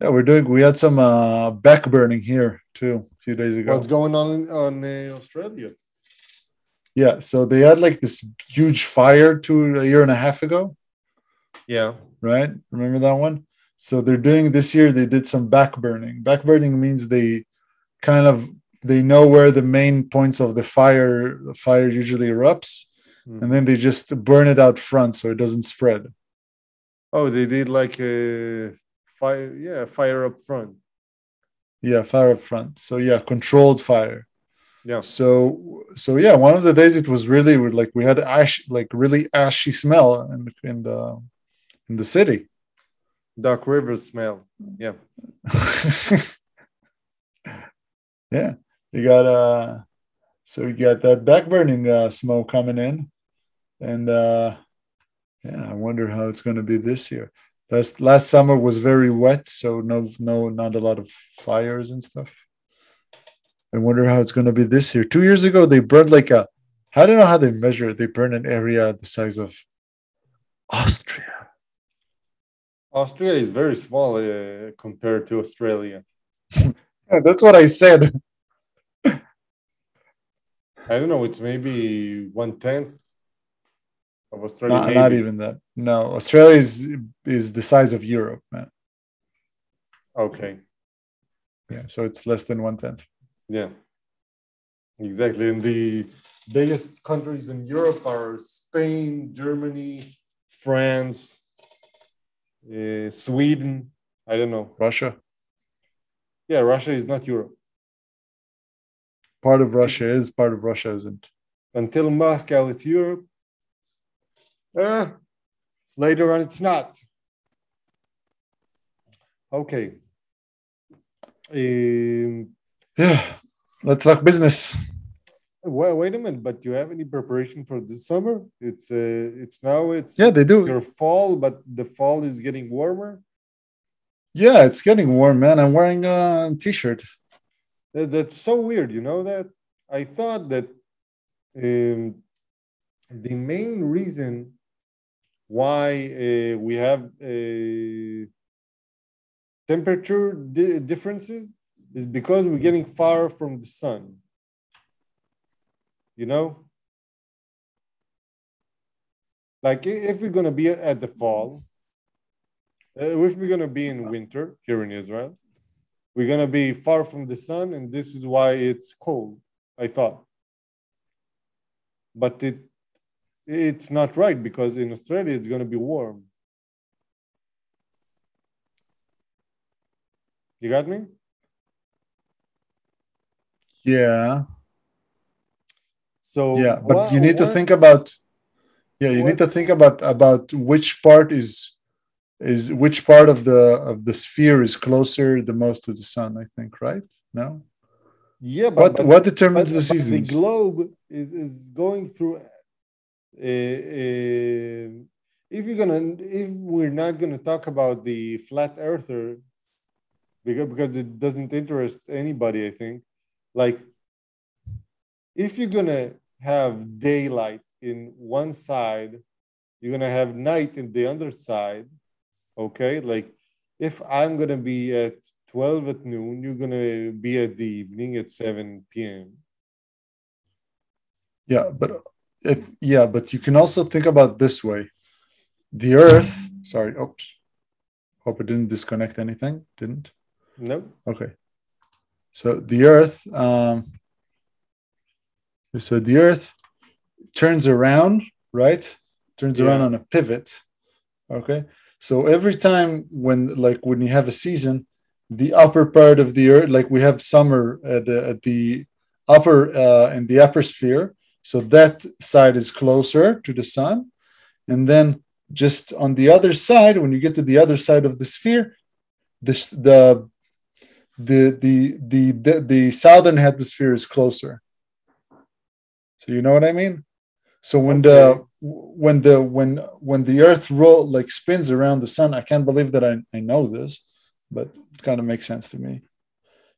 Yeah, we're doing. We had some uh, back burning here too a few days ago. What's going on in, on uh, Australia? Yeah, so they had like this huge fire two a year and a half ago, Yeah. right? Remember that one? So they're doing this year. They did some back burning. Back burning means they kind of they know where the main points of the fire the fire usually erupts, Mhm. and then they just burn it out front so it doesn't spread. Oh, they did like a fire. Yeah, fire up front. Yeah, fire up front. So yeah, controlled fire. Yeah. So so yeah, one of the days it was really like we had ash like really ashy smell in in the in the city. Duck River smell. Yeah. yeah, you got uh, so you got that back burning uh, smoke coming in, and uh, yeah, I wonder how it's going to be this year. Last last summer was very wet, so no no not a lot of fires and stuff. I wonder how it's going to be this year. Two years ago, they burned like a, I don't know how they measure it. They burned an area the size of Austria. Austria is very small uh, compared to Australia. Yeah, that's what I said. I don't know. It's maybe one tenth of Australia. Not, not even that. No, Australia is is the size of Europe, man. Okay. Yeah, so it's less than one tenth. Yeah. Exactly. And the biggest countries in Europe are Spain, Germany, France, uh, Sweden. I don't know. Russia, Yeah, Russia is not Europe. part of Russia is, part of Russia isn't. Until Moscow, it's Europe. Uh, later on, it's not. Okay. Um, Yeah, let's talk business. well, wait a minute, but do you have any preparation for this summer? It's uh, it's now it's Yeah, they do. your fall, but the fall is getting warmer. Yeah, it's getting warm, man. I'm wearing a t-shirt. That's so weird, you know that? I thought that um, the main reason why uh, we have uh, temperature di- differences is because we're getting far from the sun. You know? Like if we're going to be at the fall, uh, if we're going to be in winter here in Israel, we're going to be far from the sun and this is why it's cold i thought but it it's not right because in australia it's going to be warm you got me Yeah, so yeah, but wha- you need to think about. Yeah, you need to think about about which part is is which part of the of the sphere is closer the most to the sun. I think, right? No. yeah but, What but- what determines but- the seasons? the globe is, is going through uh, uh, if you're gonna, if we're not gonna talk about the flat earther, because because it doesn't interest anybody, I think. Like, if you're gonna have daylight in one side, you're gonna have night in the other side. Okay, like if I'm gonna be at 12 at noon, you're gonna be at the evening at 7 p.m. Yeah, but if yeah, but you can also think about this way. The Earth, sorry, oops. Hope it didn't disconnect anything. Didn't. No. Okay. So the Earth, um, so the Earth turns around, right? Turns around on a pivot. Okay. So every time when, like, when you have a season, the upper part of the Earth, like we have summer at the, at the upper uh, in the upper sphere, so that side is closer to the sun, and then just on the other side, when you get to the other side of the sphere, the the the the the the, the southern hemisphere is closer. So you know what I mean? So when the when the when when the Earth roll like spins around the sun, I can't believe that I, I know this, but it kind of makes sense to me.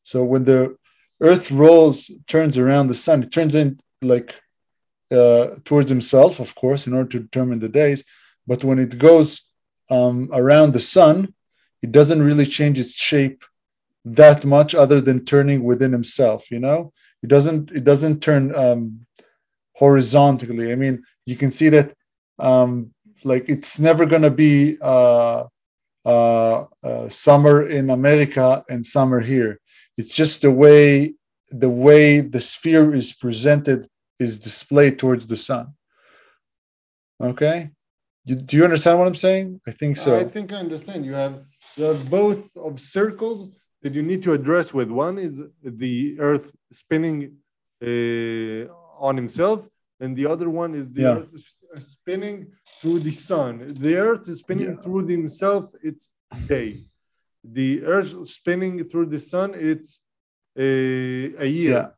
So when the Earth rolls turns around the sun, it turns in like uh, towards himself, of course, in order to determine the days. But when it goes um, around the sun, it doesn't really change its shape that much, other than turning within himself. You know, it doesn't. It doesn't turn um, horizontally. I mean, you can see that. Um, like it's never gonna be uh, uh, uh, summer in America and summer here. It's just the way the way the sphere is presented is displayed towards the sun. Okay, you, do you understand what I'm saying? I think so. I think I understand. You have you have both of circles that you need to address with. One is the Earth spinning uh, on himself, and the other one is the Yeah. Earth spinning through the sun. The Earth is spinning Yeah. through himself. It's day. The Earth spinning through the sun. It's a, a year. yeah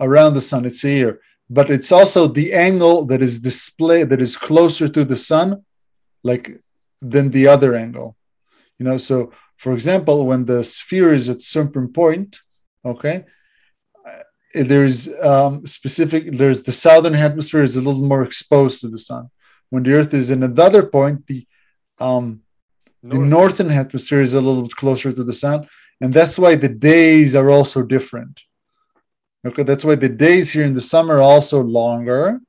around the sun it's a year. but it's also the angle that is displayed that is closer to the sun like than the other angle you know so for example when the sphere is at certain point okay uh, there's um, specific there's the southern hemisphere is a little more exposed to the sun. When the earth is in another point the um, the northern hemisphere is a little bit closer to the sun. And that's why the days are also different. Okay that's why the days here in the summer are also longer.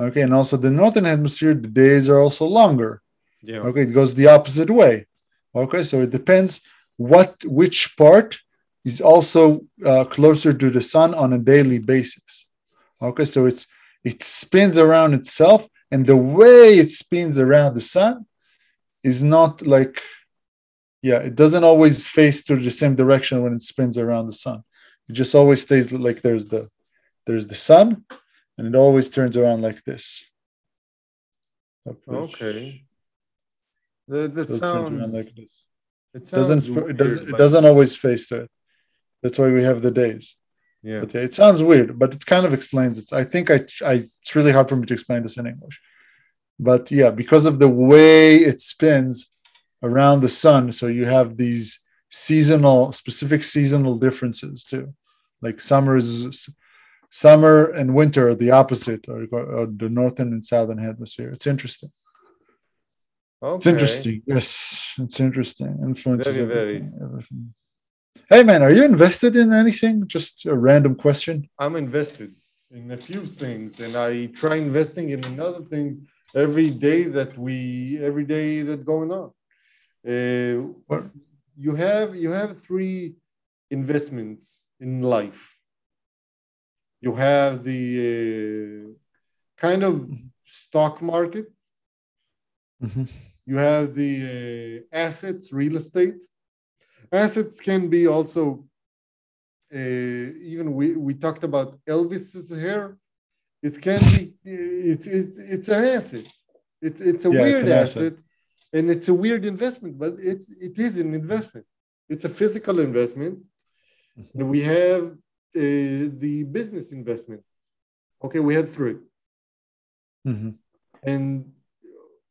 Okay and also the northern hemisphere the days are also longer. Yeah. okay it goes the opposite way okay so it depends what which part is also uh, closer to the sun on a daily basis. Okay so it's it spins around itself and the way it spins around the sun is not like yeah it doesn't always face to the same direction when it spins around the sun. It just always stays like there's the there's the sun and it always turns around like this. Okay. That, that sounds. like this It doesn't sounds it doesn't it doesn't always face to it that's why we have the days. Yeah. but yeah, it sounds weird but it kind of explains it. I think I, I it's really hard for me to explain this in english. But yeah because of the way it spins around the sun so you have these seasonal specific seasonal differences too. Like summer is summer and winter are the opposite or, or the northern and southern hemisphere. It's interesting Okay. it's interesting yes it's interesting influences Very, very. everything, everything hey man are you invested in anything just a random question I'm invested in a few things, and I try investing in another things every day that we every day that going on. Uh, What? you have you have three investments in life. You have the uh, kind of stock market. Mhm. You have the uh, assets, real estate. Assets can be also uh, even we, we talked about Elvis's hair. It can be it's it's it's an asset. It's it's a Yeah, it's weird an asset. asset. and it's a weird investment, but it's it is an investment. It's a physical investment. And we have uh, the business investment. Okay, we had three. Mhm. and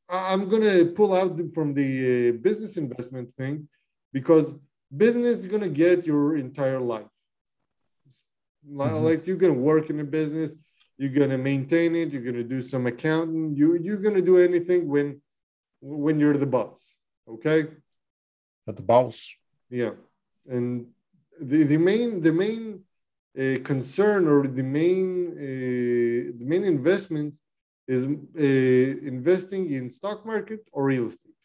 I'm gonna pull out from the uh, business investment thing because business is gonna get your entire life. Li- Mhm. Like you're gonna work in a business, you're gonna maintain it, you're gonna do some accounting, you you're gonna do anything when when you're the boss. Okay. At the boss. Yeah, and the the main the main uh, concern or the main uh, the main investment is uh, investing in stock market or real estate.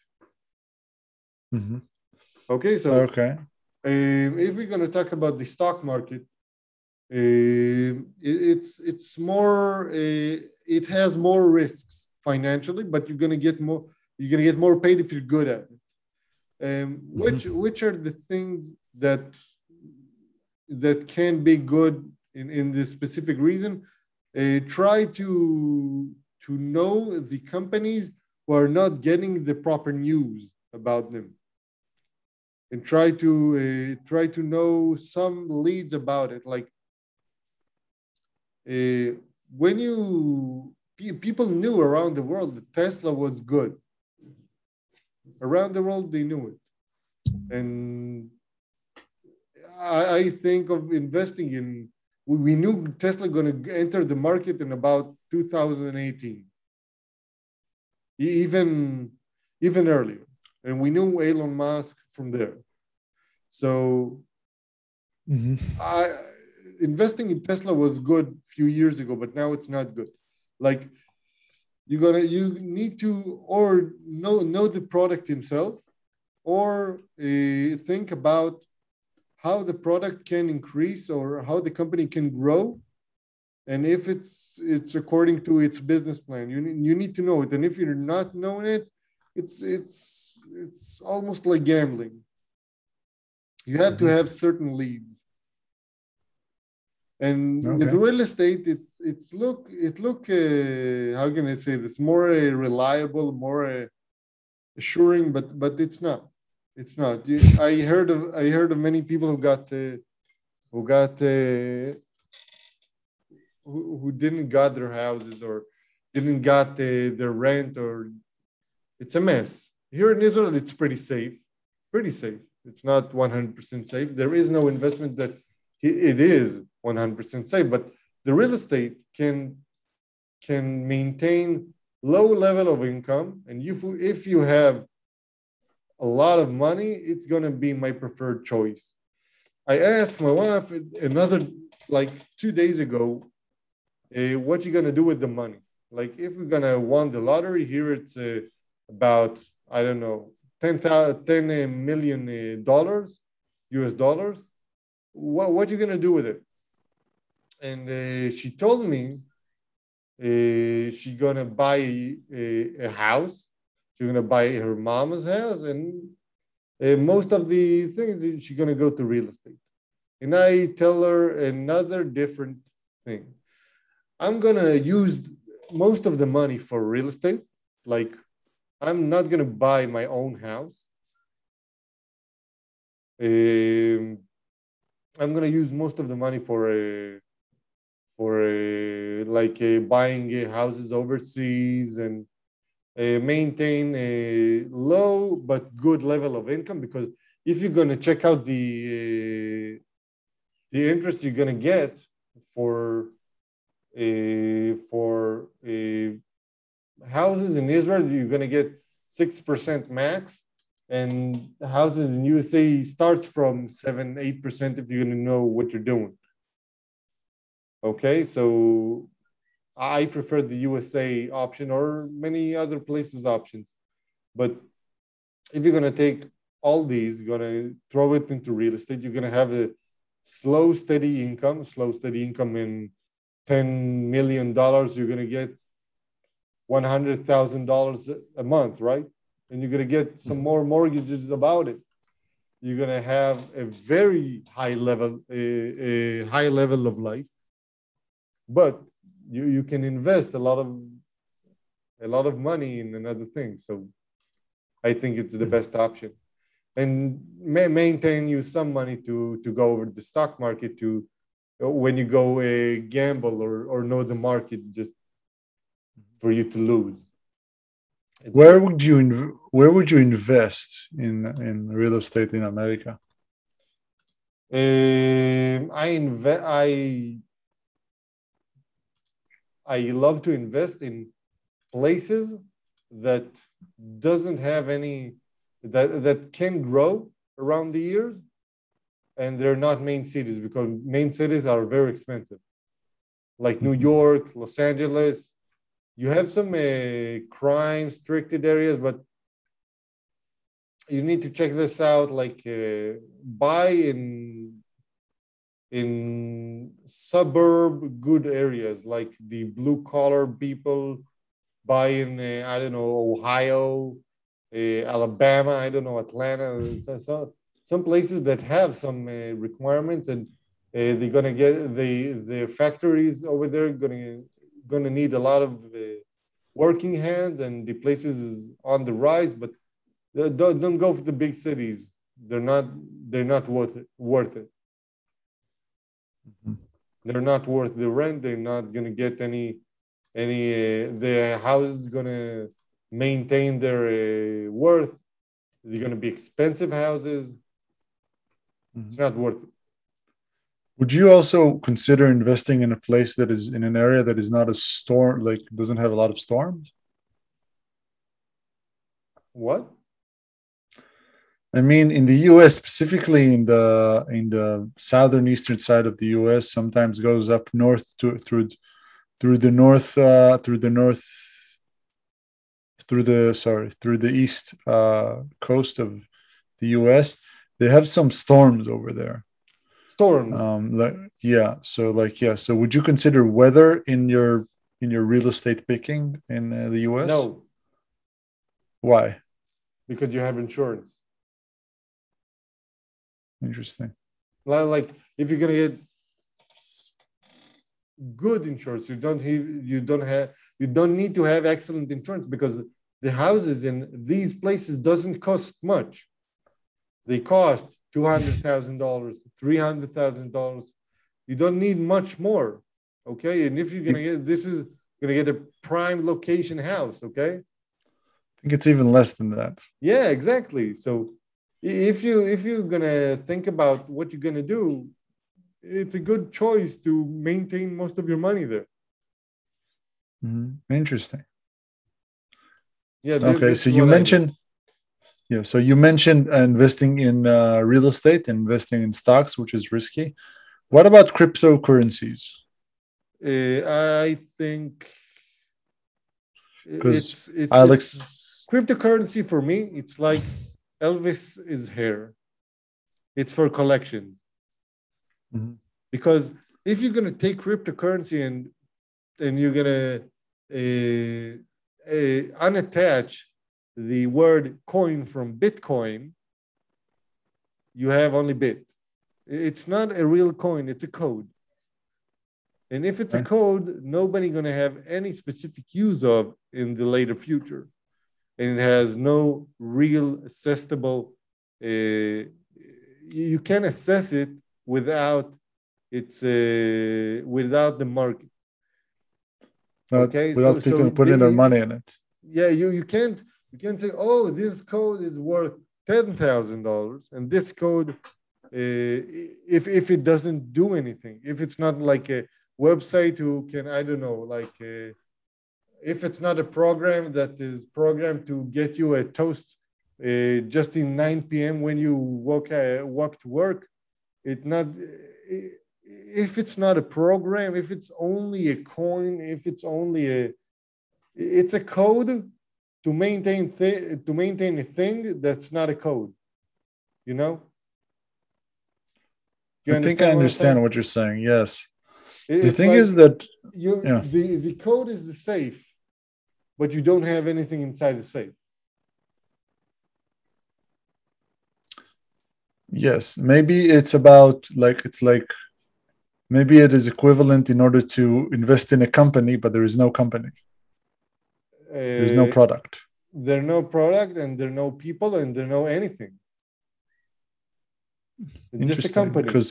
Mhm. Okay, so Okay. um, if we're going to talk about the stock market, um, it, it's it's more uh, it has more risks financially, but you're going to get more you're going to get more paid if you're good at it. Um, which which are the things that that can be good in in this specific reason? Uh, try to to know the companies who are not getting the proper news about them. And try to uh, try to know some leads about it like uh, when you people knew around the world that tesla was good. Around the world they knew it. And i, I think of investing in we knew tesla going to enter the market in about 2018 E- even even earlier and we knew elon musk from there so Mhm. I investing in Tesla was good a few years ago, but now it's not good. Like you're gonna you need to or know know the product himself, or uh, think about how the product can increase or how the company can grow, and if it's it's according to its business plan. You need, you need to know it, and if you're not knowing it, it's it's it's almost like gambling. You have to have certain leads. And with real estate, it it's look it look uh, how can I say this more uh, reliable, more uh, assuring, but but it's not. It's not. You, I heard of I heard of many people who got uh, who got uh, who, who didn't got their houses or didn't got uh, their rent or it's a mess. Here in Israel, it's pretty safe, pretty safe. It's not 100% safe. There is no investment that it is 100% safe, but the real estate can can maintain low level of income, and if if you have a lot of money, it's gonna be my preferred choice. I asked my wife another like two days ago, uh, what you're gonna do with the money? Like if we're gonna won the lottery here, it's uh, about I don't know 10, 10 million uh, dollars, US dollars. What what you gonna do with it? And uh, she told me uh, she gonna buy a, a house. She's gonna buy her mama's house, and uh, most of the things she's gonna go to real estate. And I tell her another different thing. I'm gonna use most of the money for real estate. Like I'm not gonna buy my own house. Um, I'm gonna use most of the money for a for a, like uh, buying uh, houses overseas and uh, maintain a low but good level of income because if you're going to check out the uh, the interest you're going to get for uh, for uh, houses in Israel, you're going to get six percent max, and houses in USA starts from seven eight percent if you're going to know what you're doing. Okay, so I prefer the USA option or many other places options. But if you're going to take all these, you're going to throw it into real estate, you're going to have a slow, steady income, slow, steady income in $10 million, you're going to get $100,000 a month, right? And you're going to get some more mortgages about it. You're going to have a very high level, a, a high level of life but you you can invest a lot of a lot of money in another thing so i think it's the best option and ma- maintain you some money to to go over the stock market to when you go uh, gamble or or know the market just for you to lose. It's Where would you inv- where would you invest in in real estate in America? Um, I inve- I I love to invest in places that doesn't have any that that can grow around the years, and they're not main cities because main cities are very expensive, like New York, Los Angeles. You have some uh, crime restricted areas, but you need to check this out. Like uh, buy in in suburb good areas, like the blue collar people. Buy in uh, I don't know Ohio, uh, Alabama. I don't know Atlanta. So, so, some places that have some uh, requirements, and uh, they're gonna get the the factories over there gonna gonna need a lot of uh, working hands, and the places is on the rise, but don't, don't go for the big cities. They're not they're not worth it. Worth it. They're not worth the rent. They're not gonna get any any. Uh, the house is gonna maintain their uh, worth. They're gonna be expensive houses. It's not worth it. Would you also consider investing in a place that is in an area that is not a storm, like doesn't have a lot of storms? What? I mean, in the U.S., specifically in the in the southern eastern side of the U.S., sometimes goes up north to through through the north uh, through the north through the sorry through the east uh, coast of the U.S. They have some storms over there. Storms. Um, like yeah, so like yeah, so would you consider weather in your in your real estate picking in uh, the U.S.? no, Why? because you have insurance. Interesting. Like if you're gonna get good insurance, you don't you don't have you don't need to have excellent insurance because the houses in these places doesn't cost much. They cost two hundred thousand dollars, three hundred thousand dollars. You don't need much more, okay? And if you're gonna get this is gonna get a prime location house, okay? I think it's even less than that. Yeah, exactly. So if you if you're gonna think about what you're gonna do, it's a good choice to maintain most of your money there. Mhm. Interesting. Yeah. Okay, so you mentioned. I do. Yeah, so you mentioned investing in uh, real estate, investing in stocks, which is risky. What about cryptocurrencies? Uh, I think 'Cause it's, it's Alex, it's- cryptocurrency for me. It's like Elvis is hair. It's for collections. Mhm. Because if you're gonna take cryptocurrency and and you're gonna uh, uh, unattach the word coin from Bitcoin, you have only bit. It's not a real coin, it's a code. And if it's a code, nobody gonna have any specific use of in the later future. And it has no real assessable, uh, you you can assess it without it's uh, without the market. uh, Okay, without so- people so putting their money in it. Yeah, you, you can't you can't say, oh, this code is worth ten thousand dollars, and this code, uh, if if it doesn't do anything, if it's not like a website who can I don't know, like uh, if it's not a program that is programmed to get you a toast uh, just in 9 p.m. when you walk uh, walk to work, it not if it's not a program, if it's only a coin, if it's only a it's a code to maintain to maintain a thing that's not a code you know You I think I understand saying? what you're saying. Yes. It- The thing like is that you yeah. the the code is the safe but you don't have anything inside the safe Yes, maybe it's about like it's like maybe it is equivalent in order to invest in a company, but there is no company. There's no Uh, product. there are no product and there are no people and there are no anything. It's just a company. because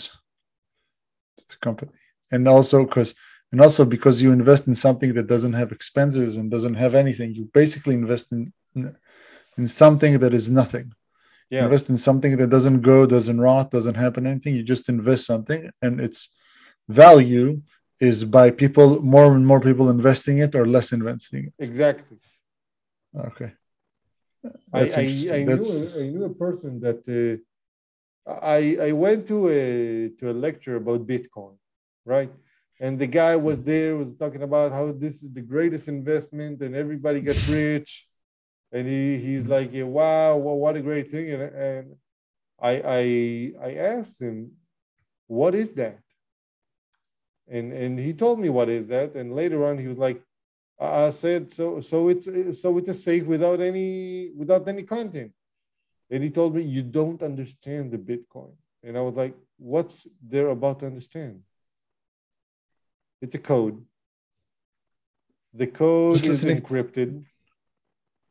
it's a company, and also because and also because you invest in something that doesn't have expenses and doesn't have anything you basically invest in in something that is nothing. Yeah. invest in something that doesn't go doesn't rot doesn't happen anything. You just invest something and its value is by people more and more people investing it or less investing it Exactly. okay That's I, I interesting. knew I knew a person that uh, I I went to a to a lecture about Bitcoin, right? And the guy was there was talking about how this is the greatest investment and everybody gets rich, and he he's like, yeah, wow, well, what a great thing, and and I I I asked him, what is that? And and he told me what is that, and later on he was like, I said so. So it's so it's a safe without any without any content. And he told me you don't understand the Bitcoin. And I was like, what's there about to understand? It's a code. The code Just is listening. encrypted.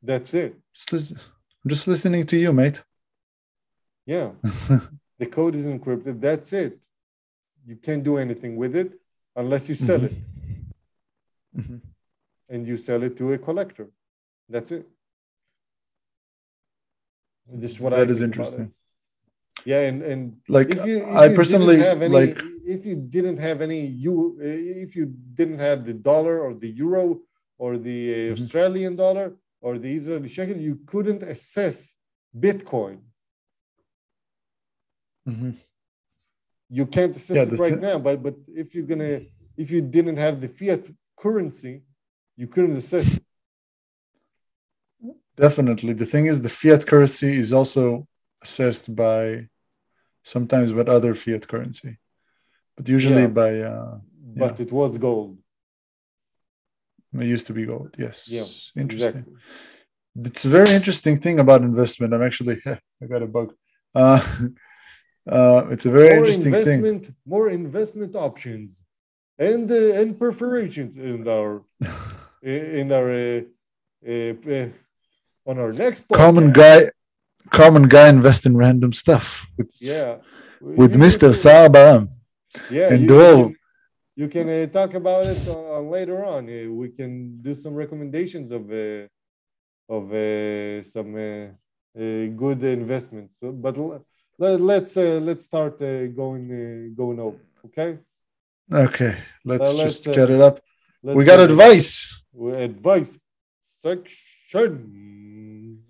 That's it. just listen, i'm just listening to you mate Yeah. the code is encrypted. That's it. You can't do anything with it unless you sell it. Mhm. and you sell it to a collector. That's it. This is what I That is interesting. Yeah, and and like if you, if i you personally have any, like if you didn't have any you if you didn't have the dollar or the euro or the Mhm. Australian dollar or the Israeli shekel, you couldn't assess Bitcoin. Mhm. You can't assess Yeah, it right now, but but if you're gonna if you didn't have the fiat currency, you couldn't assess it. Definitely. The thing is, the fiat currency is also assessed by sometimes by other fiat currency, but usually Yeah. by uh, But it was gold. it used to be gold. Yes. Yeah, Interesting. Exactly. It's a very interesting thing about investment. I'm actually I got a bug. Uh, uh, it's a very more interesting thing. investment, more investment options, and uh, and perforations in our in our uh, uh, uh, on our next Common guy, common guy invest in random stuff with Yeah, with You- Mister you- Yeah, and you, Dol. you can, uh, talk about it uh, uh, later on. Uh, we can do some recommendations of uh, of uh, some uh, uh, good investments. So, but let, let's uh, let's start uh, going uh, going over. Okay, Okay, let's Uh, let's, just uh, get it up. we got advice. Advice section.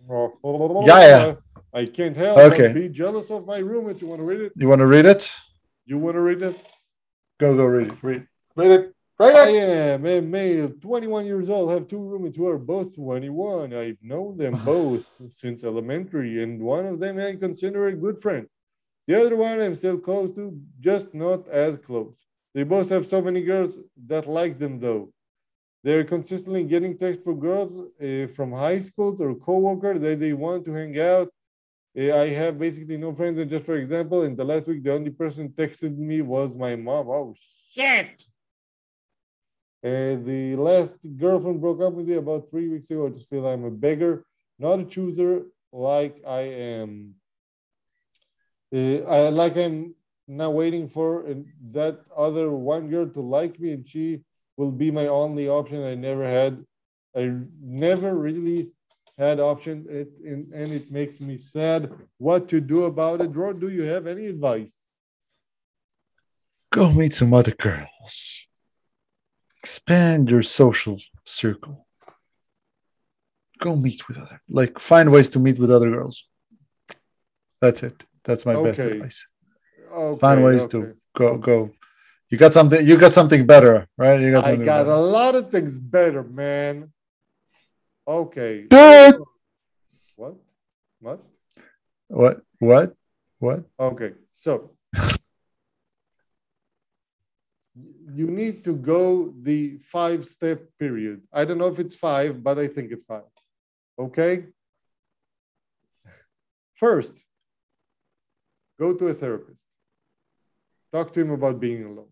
Yeah, yeah. I can't help Okay. but be jealous of my roommate. You want to read it? You want to read it? You want to read it? Go, go, read it. Read, read it. Read I am a male, 21 years old, have two roommates who are both 21. I've known them both since elementary, and one of them I consider a good friend. The other one I'm still close to, just not as close. They both have so many girls that like them, though. They're consistently getting texts from girls uh, from high school or coworker that they want to hang out. Uh, I have basically no friends, and just for example, in the last week, the only person texted me was my mom. Oh shit! Uh, the last girlfriend broke up with me about three weeks ago. Just Still, I'm a beggar, not a chooser like I am. Uh, I like I'm now waiting for that other one girl to like me, and she will be my only option. I never had, I never really had option, it, and, and it makes me sad. What to do about it? Ron, do you have any advice? Go meet some other girls. Expand your social circle. Go meet with other, like find ways to meet with other girls. That's it. That's my best advice. Okay, Find ways okay. to go, go. You got something. You got something better, right? You got I got better. a lot of things better, man. Okay. It. What? What? What? What? What? Okay. So you need to go the five step period. I don't know if it's five, but I think it's five. Okay. First, go to a therapist. Talk to him about being alone.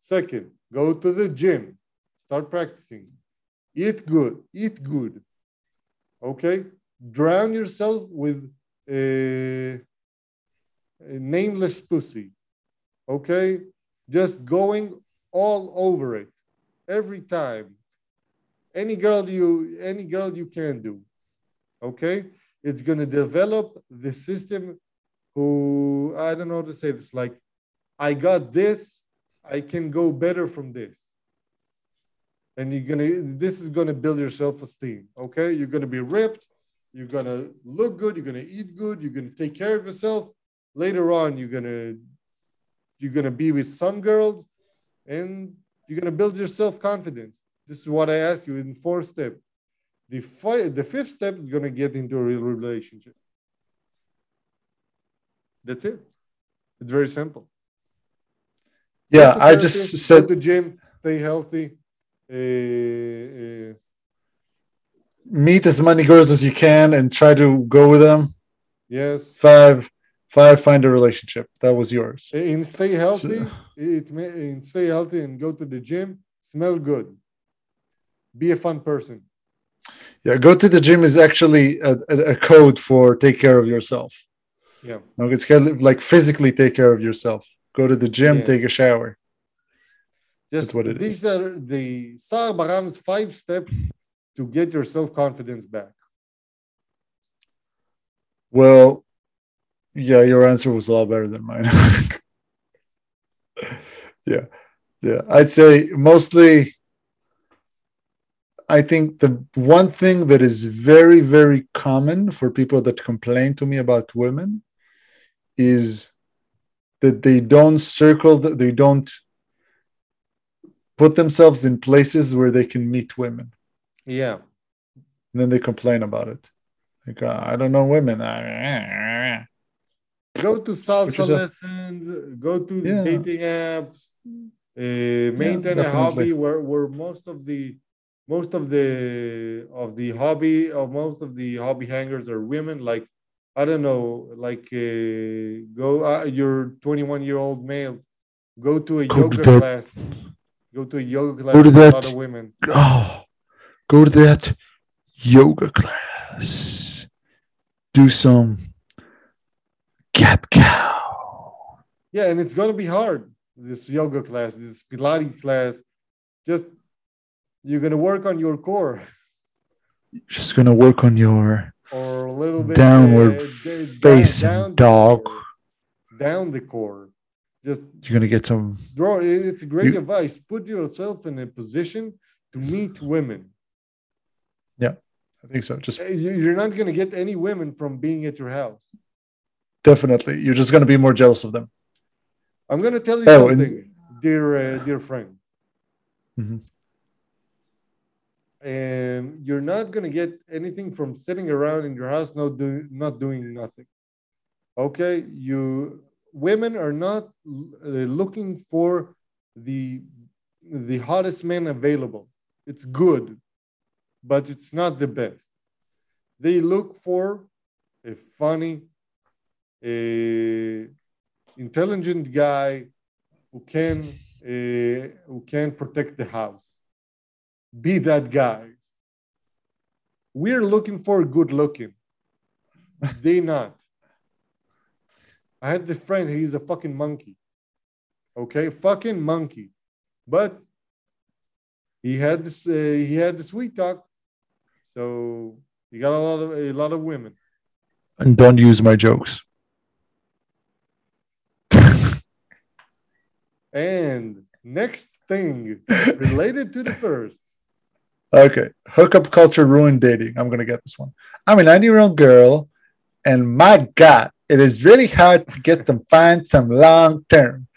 Second, go to the gym. Start practicing. Eat good. Eat good. Okay. Drown yourself with a, a nameless pussy. Okay. Just going all over it every time. Any girl you any girl you can do. Okay? It's gonna develop the system who I don't know how to say this, like I got this, I can go better from this. And you're gonna this is gonna build your self-esteem. Okay, you're gonna be ripped, you're gonna look good, you're gonna eat good, you're gonna take care of yourself. Later on, you're gonna you're gonna be with some girls and you're gonna build your self-confidence. This is what I ask you in four steps. The fi- the fifth step is gonna get into a real relationship. That's it. It's very simple. Yeah, Go I just go said to the gym, stay healthy. Uh, uh, meet as many girls as you can and try to go with them. yes, five, find a relationship. That was yours. and stay healthy. So- It may, and stay healthy and go to the gym. Smell good. Be a fun person. Yeah, go to the gym is actually a, a, a code for take care of yourself. Yeah. No, it's kind of like physically take care of yourself. Go to the gym, Yeah. take a shower. Just what it these are the Saar Baraam's five steps to get your self confidence back. Well, yeah, your answer was a lot better than mine. yeah, yeah. I'd say mostly. I think the one thing that is very, very common for people that complain to me about women is that they don't circle, that they don't put themselves in places where they can meet women. Yeah. And then they complain about it. Like, "Ah, I don't know women. Go to salsa lessons, go to Yeah. dating apps, uh, maintain a hobby where, where most of the most of the of the hobby of most of the hobby hangers are women. Like i don't know like uh, go uh, you're 21 year old male go to a Go yoga that- class. Go to a yoga class Go to with a lot that- of women. Oh, go to that yoga class. Do some cat cow. yeah and it's going to be hard this yoga class this pilates class just you're going to work on your core Just gonna work on your or a little bit downward uh, down- facing down the dog. core. down the core just You're gonna get some. draw it's great You- advice put yourself in a position to meet women Yeah, I think so. Just Uh, you're not going to get any women from being at your house definitely. You're just gonna be more jealous of them. i'm going to tell you Oh, and- dear uh, dear friend Mhm. and you're not going to get anything from sitting around in your house not doing not doing nothing okay you women are not uh, looking for the the hottest man available it's good but it's not the best they look for a funny intelligent guy who can who can protect the house. Be that guy. We're looking for good looking. They not. I had this friend he's a fucking monkey. Okay? Fucking monkey. But he had this uh, he had the sweet talk. So he got a lot of a lot of women. And don't use my jokes. And next thing related to the first Okay. Hookup culture ruined dating. I'm going to get this one. I'm a 90 year old girl, and my God, it is really hard to get them find some long term.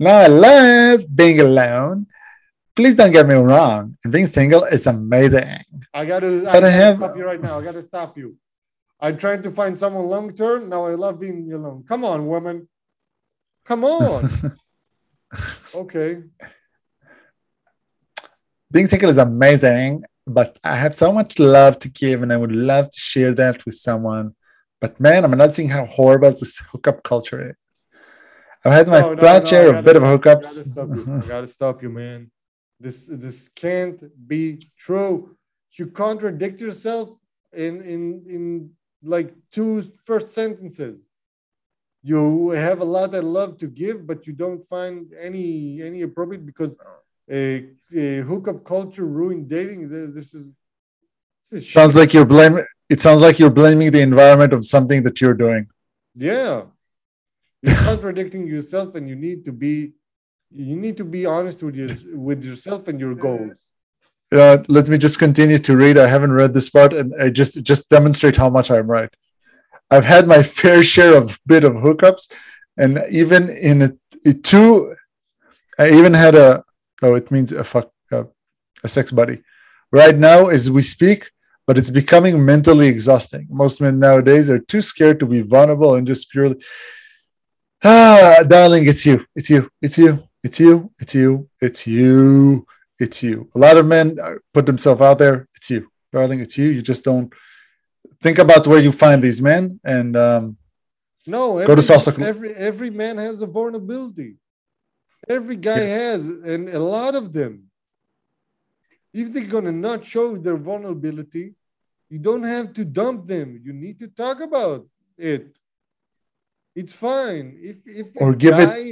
Now, I love being alone. Please don't get me wrong. Being single is amazing. I gotta, I I gotta have- stop you right now. I gotta stop you. I'm trying to find someone long term. Now I love being alone. Come on, woman. Come on. okay. Being single is amazing, but I have so much love to give, and I would love to share that with someone. But man, I'm not seeing how horrible this hookup culture is. I've had my No, no, fair no, share of bit of I hookups. gotta. I gotta stop you, man. This this can't be true. You contradict yourself in in in like two first sentences. You have a lot of love to give, but you don't find any any appropriate because a, a hookup culture ruined dating. This is this is Sounds shit. like you're blaming. It sounds like you're blaming the environment of something that you're doing. yeah. You're contradicting yourself, and you need to be you need to be honest with your with yourself and your goals. Uh, let me just continue to read. I haven't read this part, and I just just demonstrate how much I'm right. I've had my fair share of bit of hookups, and even in a, a two, I even had a oh, it means a fuck uh, a sex buddy. Right now, as we speak, but it's becoming mentally exhausting. Most men nowadays are too scared to be vulnerable and just purely. Ah, darling, it's you, it's you, it's you, it's you, it's you, it's you it's you. A lot of men uh, put themselves out there. It's you, darling. It's you. You just don't think about where you find these men, and um, No, Go to salsa every every man has a vulnerability. Every guy Yes. has, and a lot of them. If they're gonna not show their vulnerability, you don't have to dump them. You need to talk about it. It's fine. If if a Or give it- guy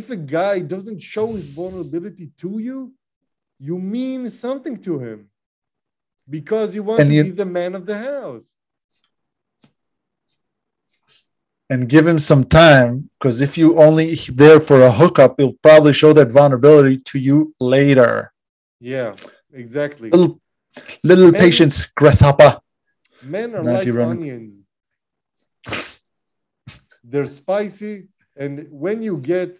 if a guy doesn't show his vulnerability to you, you mean something to him because you want And to you- be the man of the house. and give him some time because if you only there for a hookup, he'll probably show that vulnerability to you later. Yeah, exactly. Little, little Men- patience, grasshopper. Men are Not like onions. They're spicy, and when you get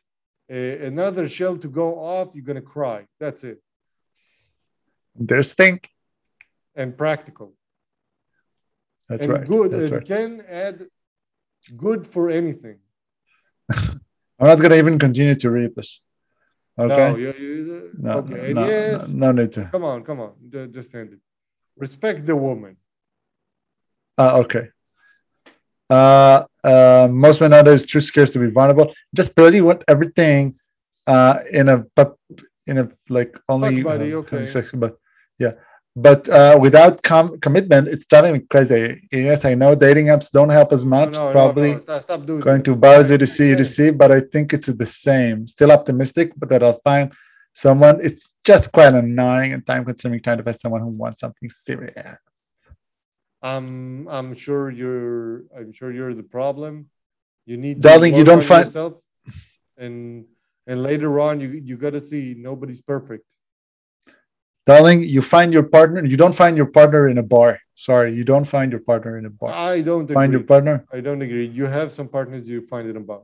a, another shell to go off, you're gonna cry. That's it. They're stink. And practical. That's and right. good. That's and right. can add good for anything. I'm not gonna even continue to read this. Okay. No, you, you, No, okay. no, yes, no, no need to. come on, come on. Just end it. Respect the woman. Uh, okay. Uh, uh, most men nowadays too scared to be vulnerable. Just barely want everything uh, in a in a like only Fuck buddy, uh, okay. sex, but yeah. But uh, without com- commitment, it's driving me crazy. Yes, I know dating apps don't help as much. no, no, probably no, stop, stop going to bars to C Yeah. to C, but I think it's the same. Still optimistic, but that I'll find someone. It's just quite annoying and time consuming trying to find someone who wants something serious. I'm I'm sure you're I'm sure you're the problem. You need to Darling, you don't find- yourself, and and later on you you got to see nobody's perfect. Darling, you find your partner. You don't find your partner in a bar. Sorry, you don't find your partner in a bar. I don't agree. Find your partner. I don't agree. You have some partners you find in a bar.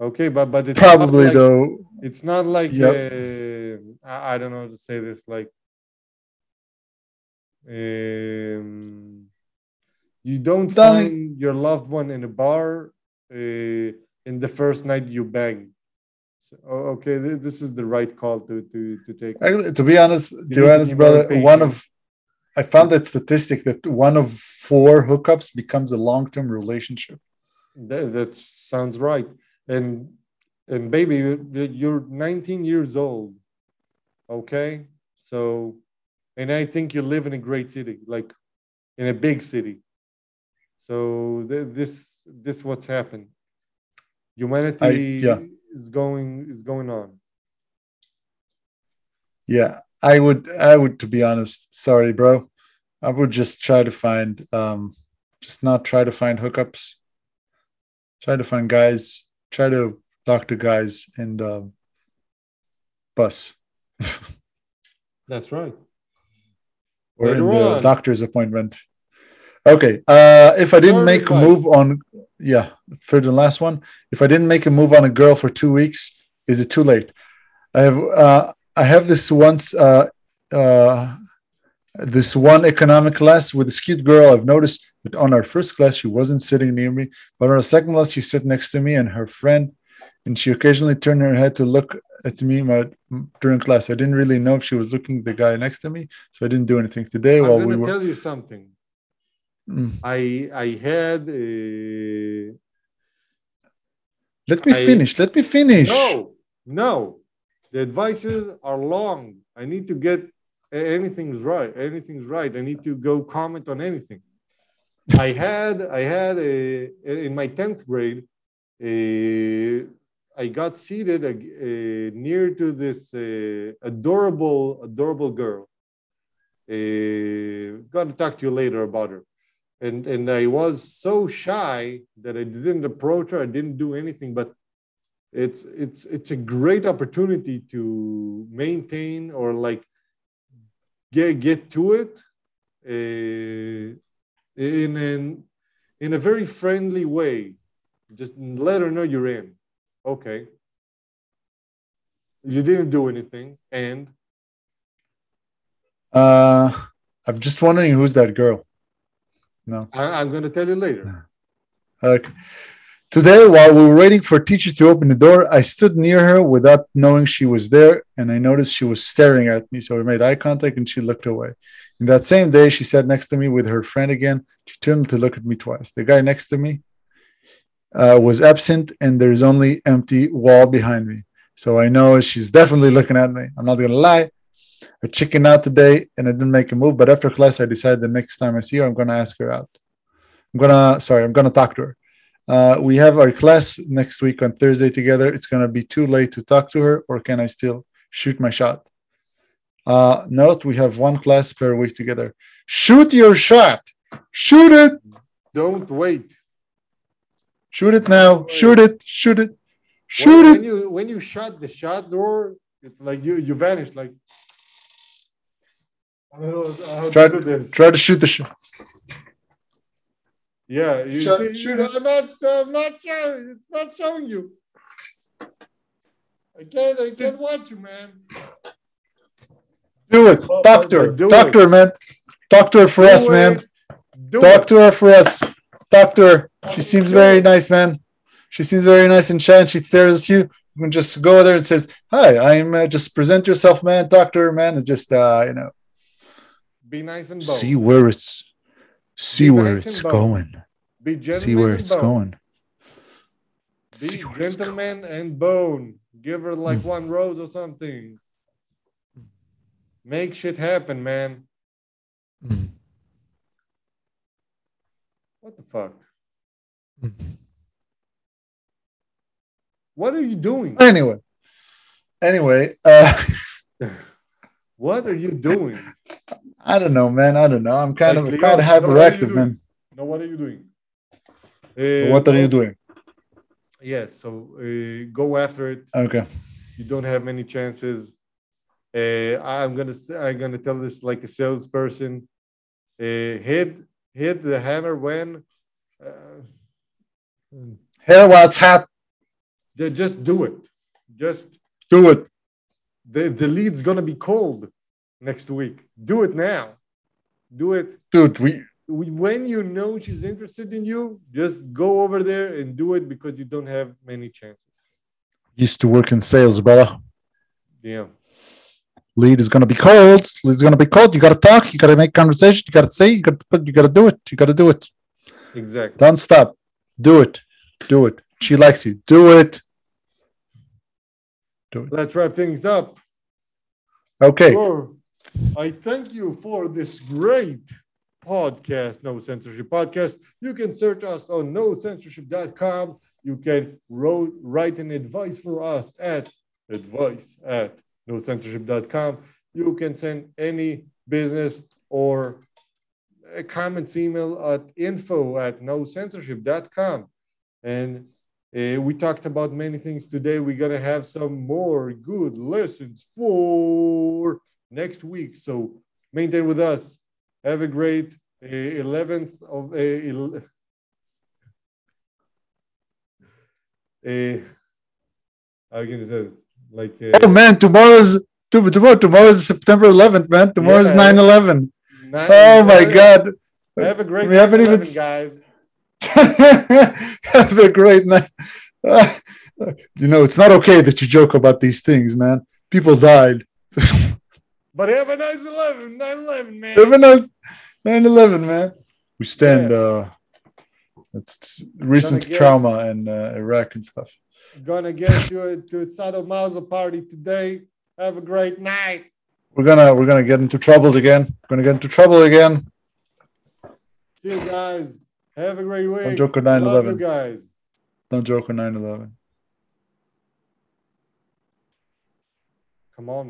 Okay, but but it's Probably like- though. It's not like Yep. uh, I, I don't know how to say this. Like, um, you don't Darling- find your loved one in a bar uh, in the first night you bang. So, okay, this is the right call to to to take. I- to be honest, to be honest, brother, one of I found that statistic that one of four hookups becomes a long-term relationship. That, that sounds right. And and baby, you- you're 19 years old. Okay, so and I think you live in a great city, like in a big city. So th- this this what's happened. Humanity yeah. Is going is going on. Yeah, I would. I would, to be honest. Sorry, bro. I would just try to find, um, just not try to find hookups. Try to find guys. Try to talk to guys and the bus That's right. or in the on. doctor's appointment. Okay. Uh, if I didn't make a move on, yeah, for the last one, if I didn't make a move on a girl for two weeks, is it too late? I have uh, I have this once uh, uh, this one economic class with a cute girl. I've noticed that on our first class she wasn't sitting near me, but on our second class she sat next to me and her friend, and she occasionally turned her head to look at me my, during class. I didn't really know if she was looking at the guy next to me, so I didn't do anything today I'm while we were. tell you something. Mm. I I had a Let me I- finish. Let me finish. No, no. The advices are long. I need to get anything's right. Anything's right. I need to go comment on anything. I had I had a in my tenth grade. A, I got seated uh, uh, near to this uh, adorable adorable girl. Uh, gonna talk to you later about her. And and I was so shy that I didn't approach her. I didn't do anything. But it's it's it's a great opportunity to maintain or like get get to it uh, in an in a very friendly way. Just let her know you're in. Okay. You didn't do anything, and Uh, I'm just wondering who's that girl. No. I, I'm going to tell you later. Okay. Today, while we were waiting for teacher to open the door, I stood near her without knowing she was there, and I noticed she was staring at me. So we made eye contact, and she looked away. In that same day, she sat next to me with her friend again. She turned to look at me twice. The guy next to me uh, was absent, and there's only empty wall behind me. So I know she's definitely looking at me. I'm not gonna lie. I chickened out today, and I didn't make a move. But after class, I decided the next time I see her, I'm gonna ask her out. I'm gonna, sorry, I'm gonna talk to her. Uh, we have our class next week on Thursday together. It's gonna be too late to talk to her, or can I still shoot my shot? Uh, note we have one class per week together. Shoot your shot. Shoot it. Don't wait. Shoot it now. Shoot it. Shoot it. Shoot when it. When you when you shut the shot door, it's like you you vanish. Like I don't know how Try to do this. try to shoot the shot. Yeah, you Shut- see, shoot I'm not, I'm not showing. It's not showing you. I can't, I can't watch you, man. Do it. But- Talk to her. do Talk it. to her, man. Talk to her for us, Do man. it. Do Talk it. to her for us. Talk to her. She seems very nice, man. She seems very nice and shy, and she stares at you. You can just go there and says, "Hi, I'm." Uh, just present yourself, man. Talk to her, man, and just uh, you know, Be nice and bold. see where it's, see Be where nice it's going. Be gentleman See where and it's bone. going. Be gentleman and bone. Give her like Hmm. one rose or something. Make shit happen, man. Mm. What the fuck? Mm. What are you doing? Anyway, anyway, uh, What are you doing? I don't know, man. I don't know. I'm kind Like of Leon, kind of hyperactive, man. No, what are you doing? Uh, What are you doing? Yes, so uh, go after it. Okay. You don't have many chances. Uh, I'm gonna I'm gonna tell this like a salesperson. Uh, hit hit the hammer when. Uh, Hair what's hat? ju- just do it. Just Do it. the the lead's gonna be cold next week. Do it now. Do it Dude, we when you know she's interested in you. Just go over there and do it because you don't have many chances. used to work in sales, brother. Yeah. Lead is gonna be cold. Lead is gonna be cold. You gotta talk. You gotta make conversation. You gotta say. You gotta put. You gotta do it. You gotta do it. Exactly. Don't stop. Do it. Do it. She likes you. Do it. Do it. Let's wrap things up. Okay. Sure. I thank you for this great podcast, NoSensorship Podcast. You can search us on nosensorship.com. You can wrote, write an advice for us at advice at nosensorship.com. You can send any business or comments email at info at nosensorship.com. And uh, we talked about many things today. We're going to have some more good lessons for next week. So maintain with us. Have a great uh, 11th of uh, el- uh, how can you say this? Like, uh, Oh man, tomorrow's to- tomorrow. Tomorrow's September 11th, man. Tomorrow's Yeah. 9/11. nine- Oh my God. Have a great We haven't even- guys. Have a great night. you know, it's not okay that you joke about these things, man. People died. But have a nice 11, 9 11, man. Have a nice 9/11, man. We stand. uh It's recent get- trauma in uh, Iraq and stuff. Gonna get to a, to a Sadomaso party today. Have a great night. We're gonna we're gonna get into trouble again. We're gonna get into trouble again. See you guys. Have a great week. Don't joke on Love 9/11. guys. Don't joke on 9 11. Come on.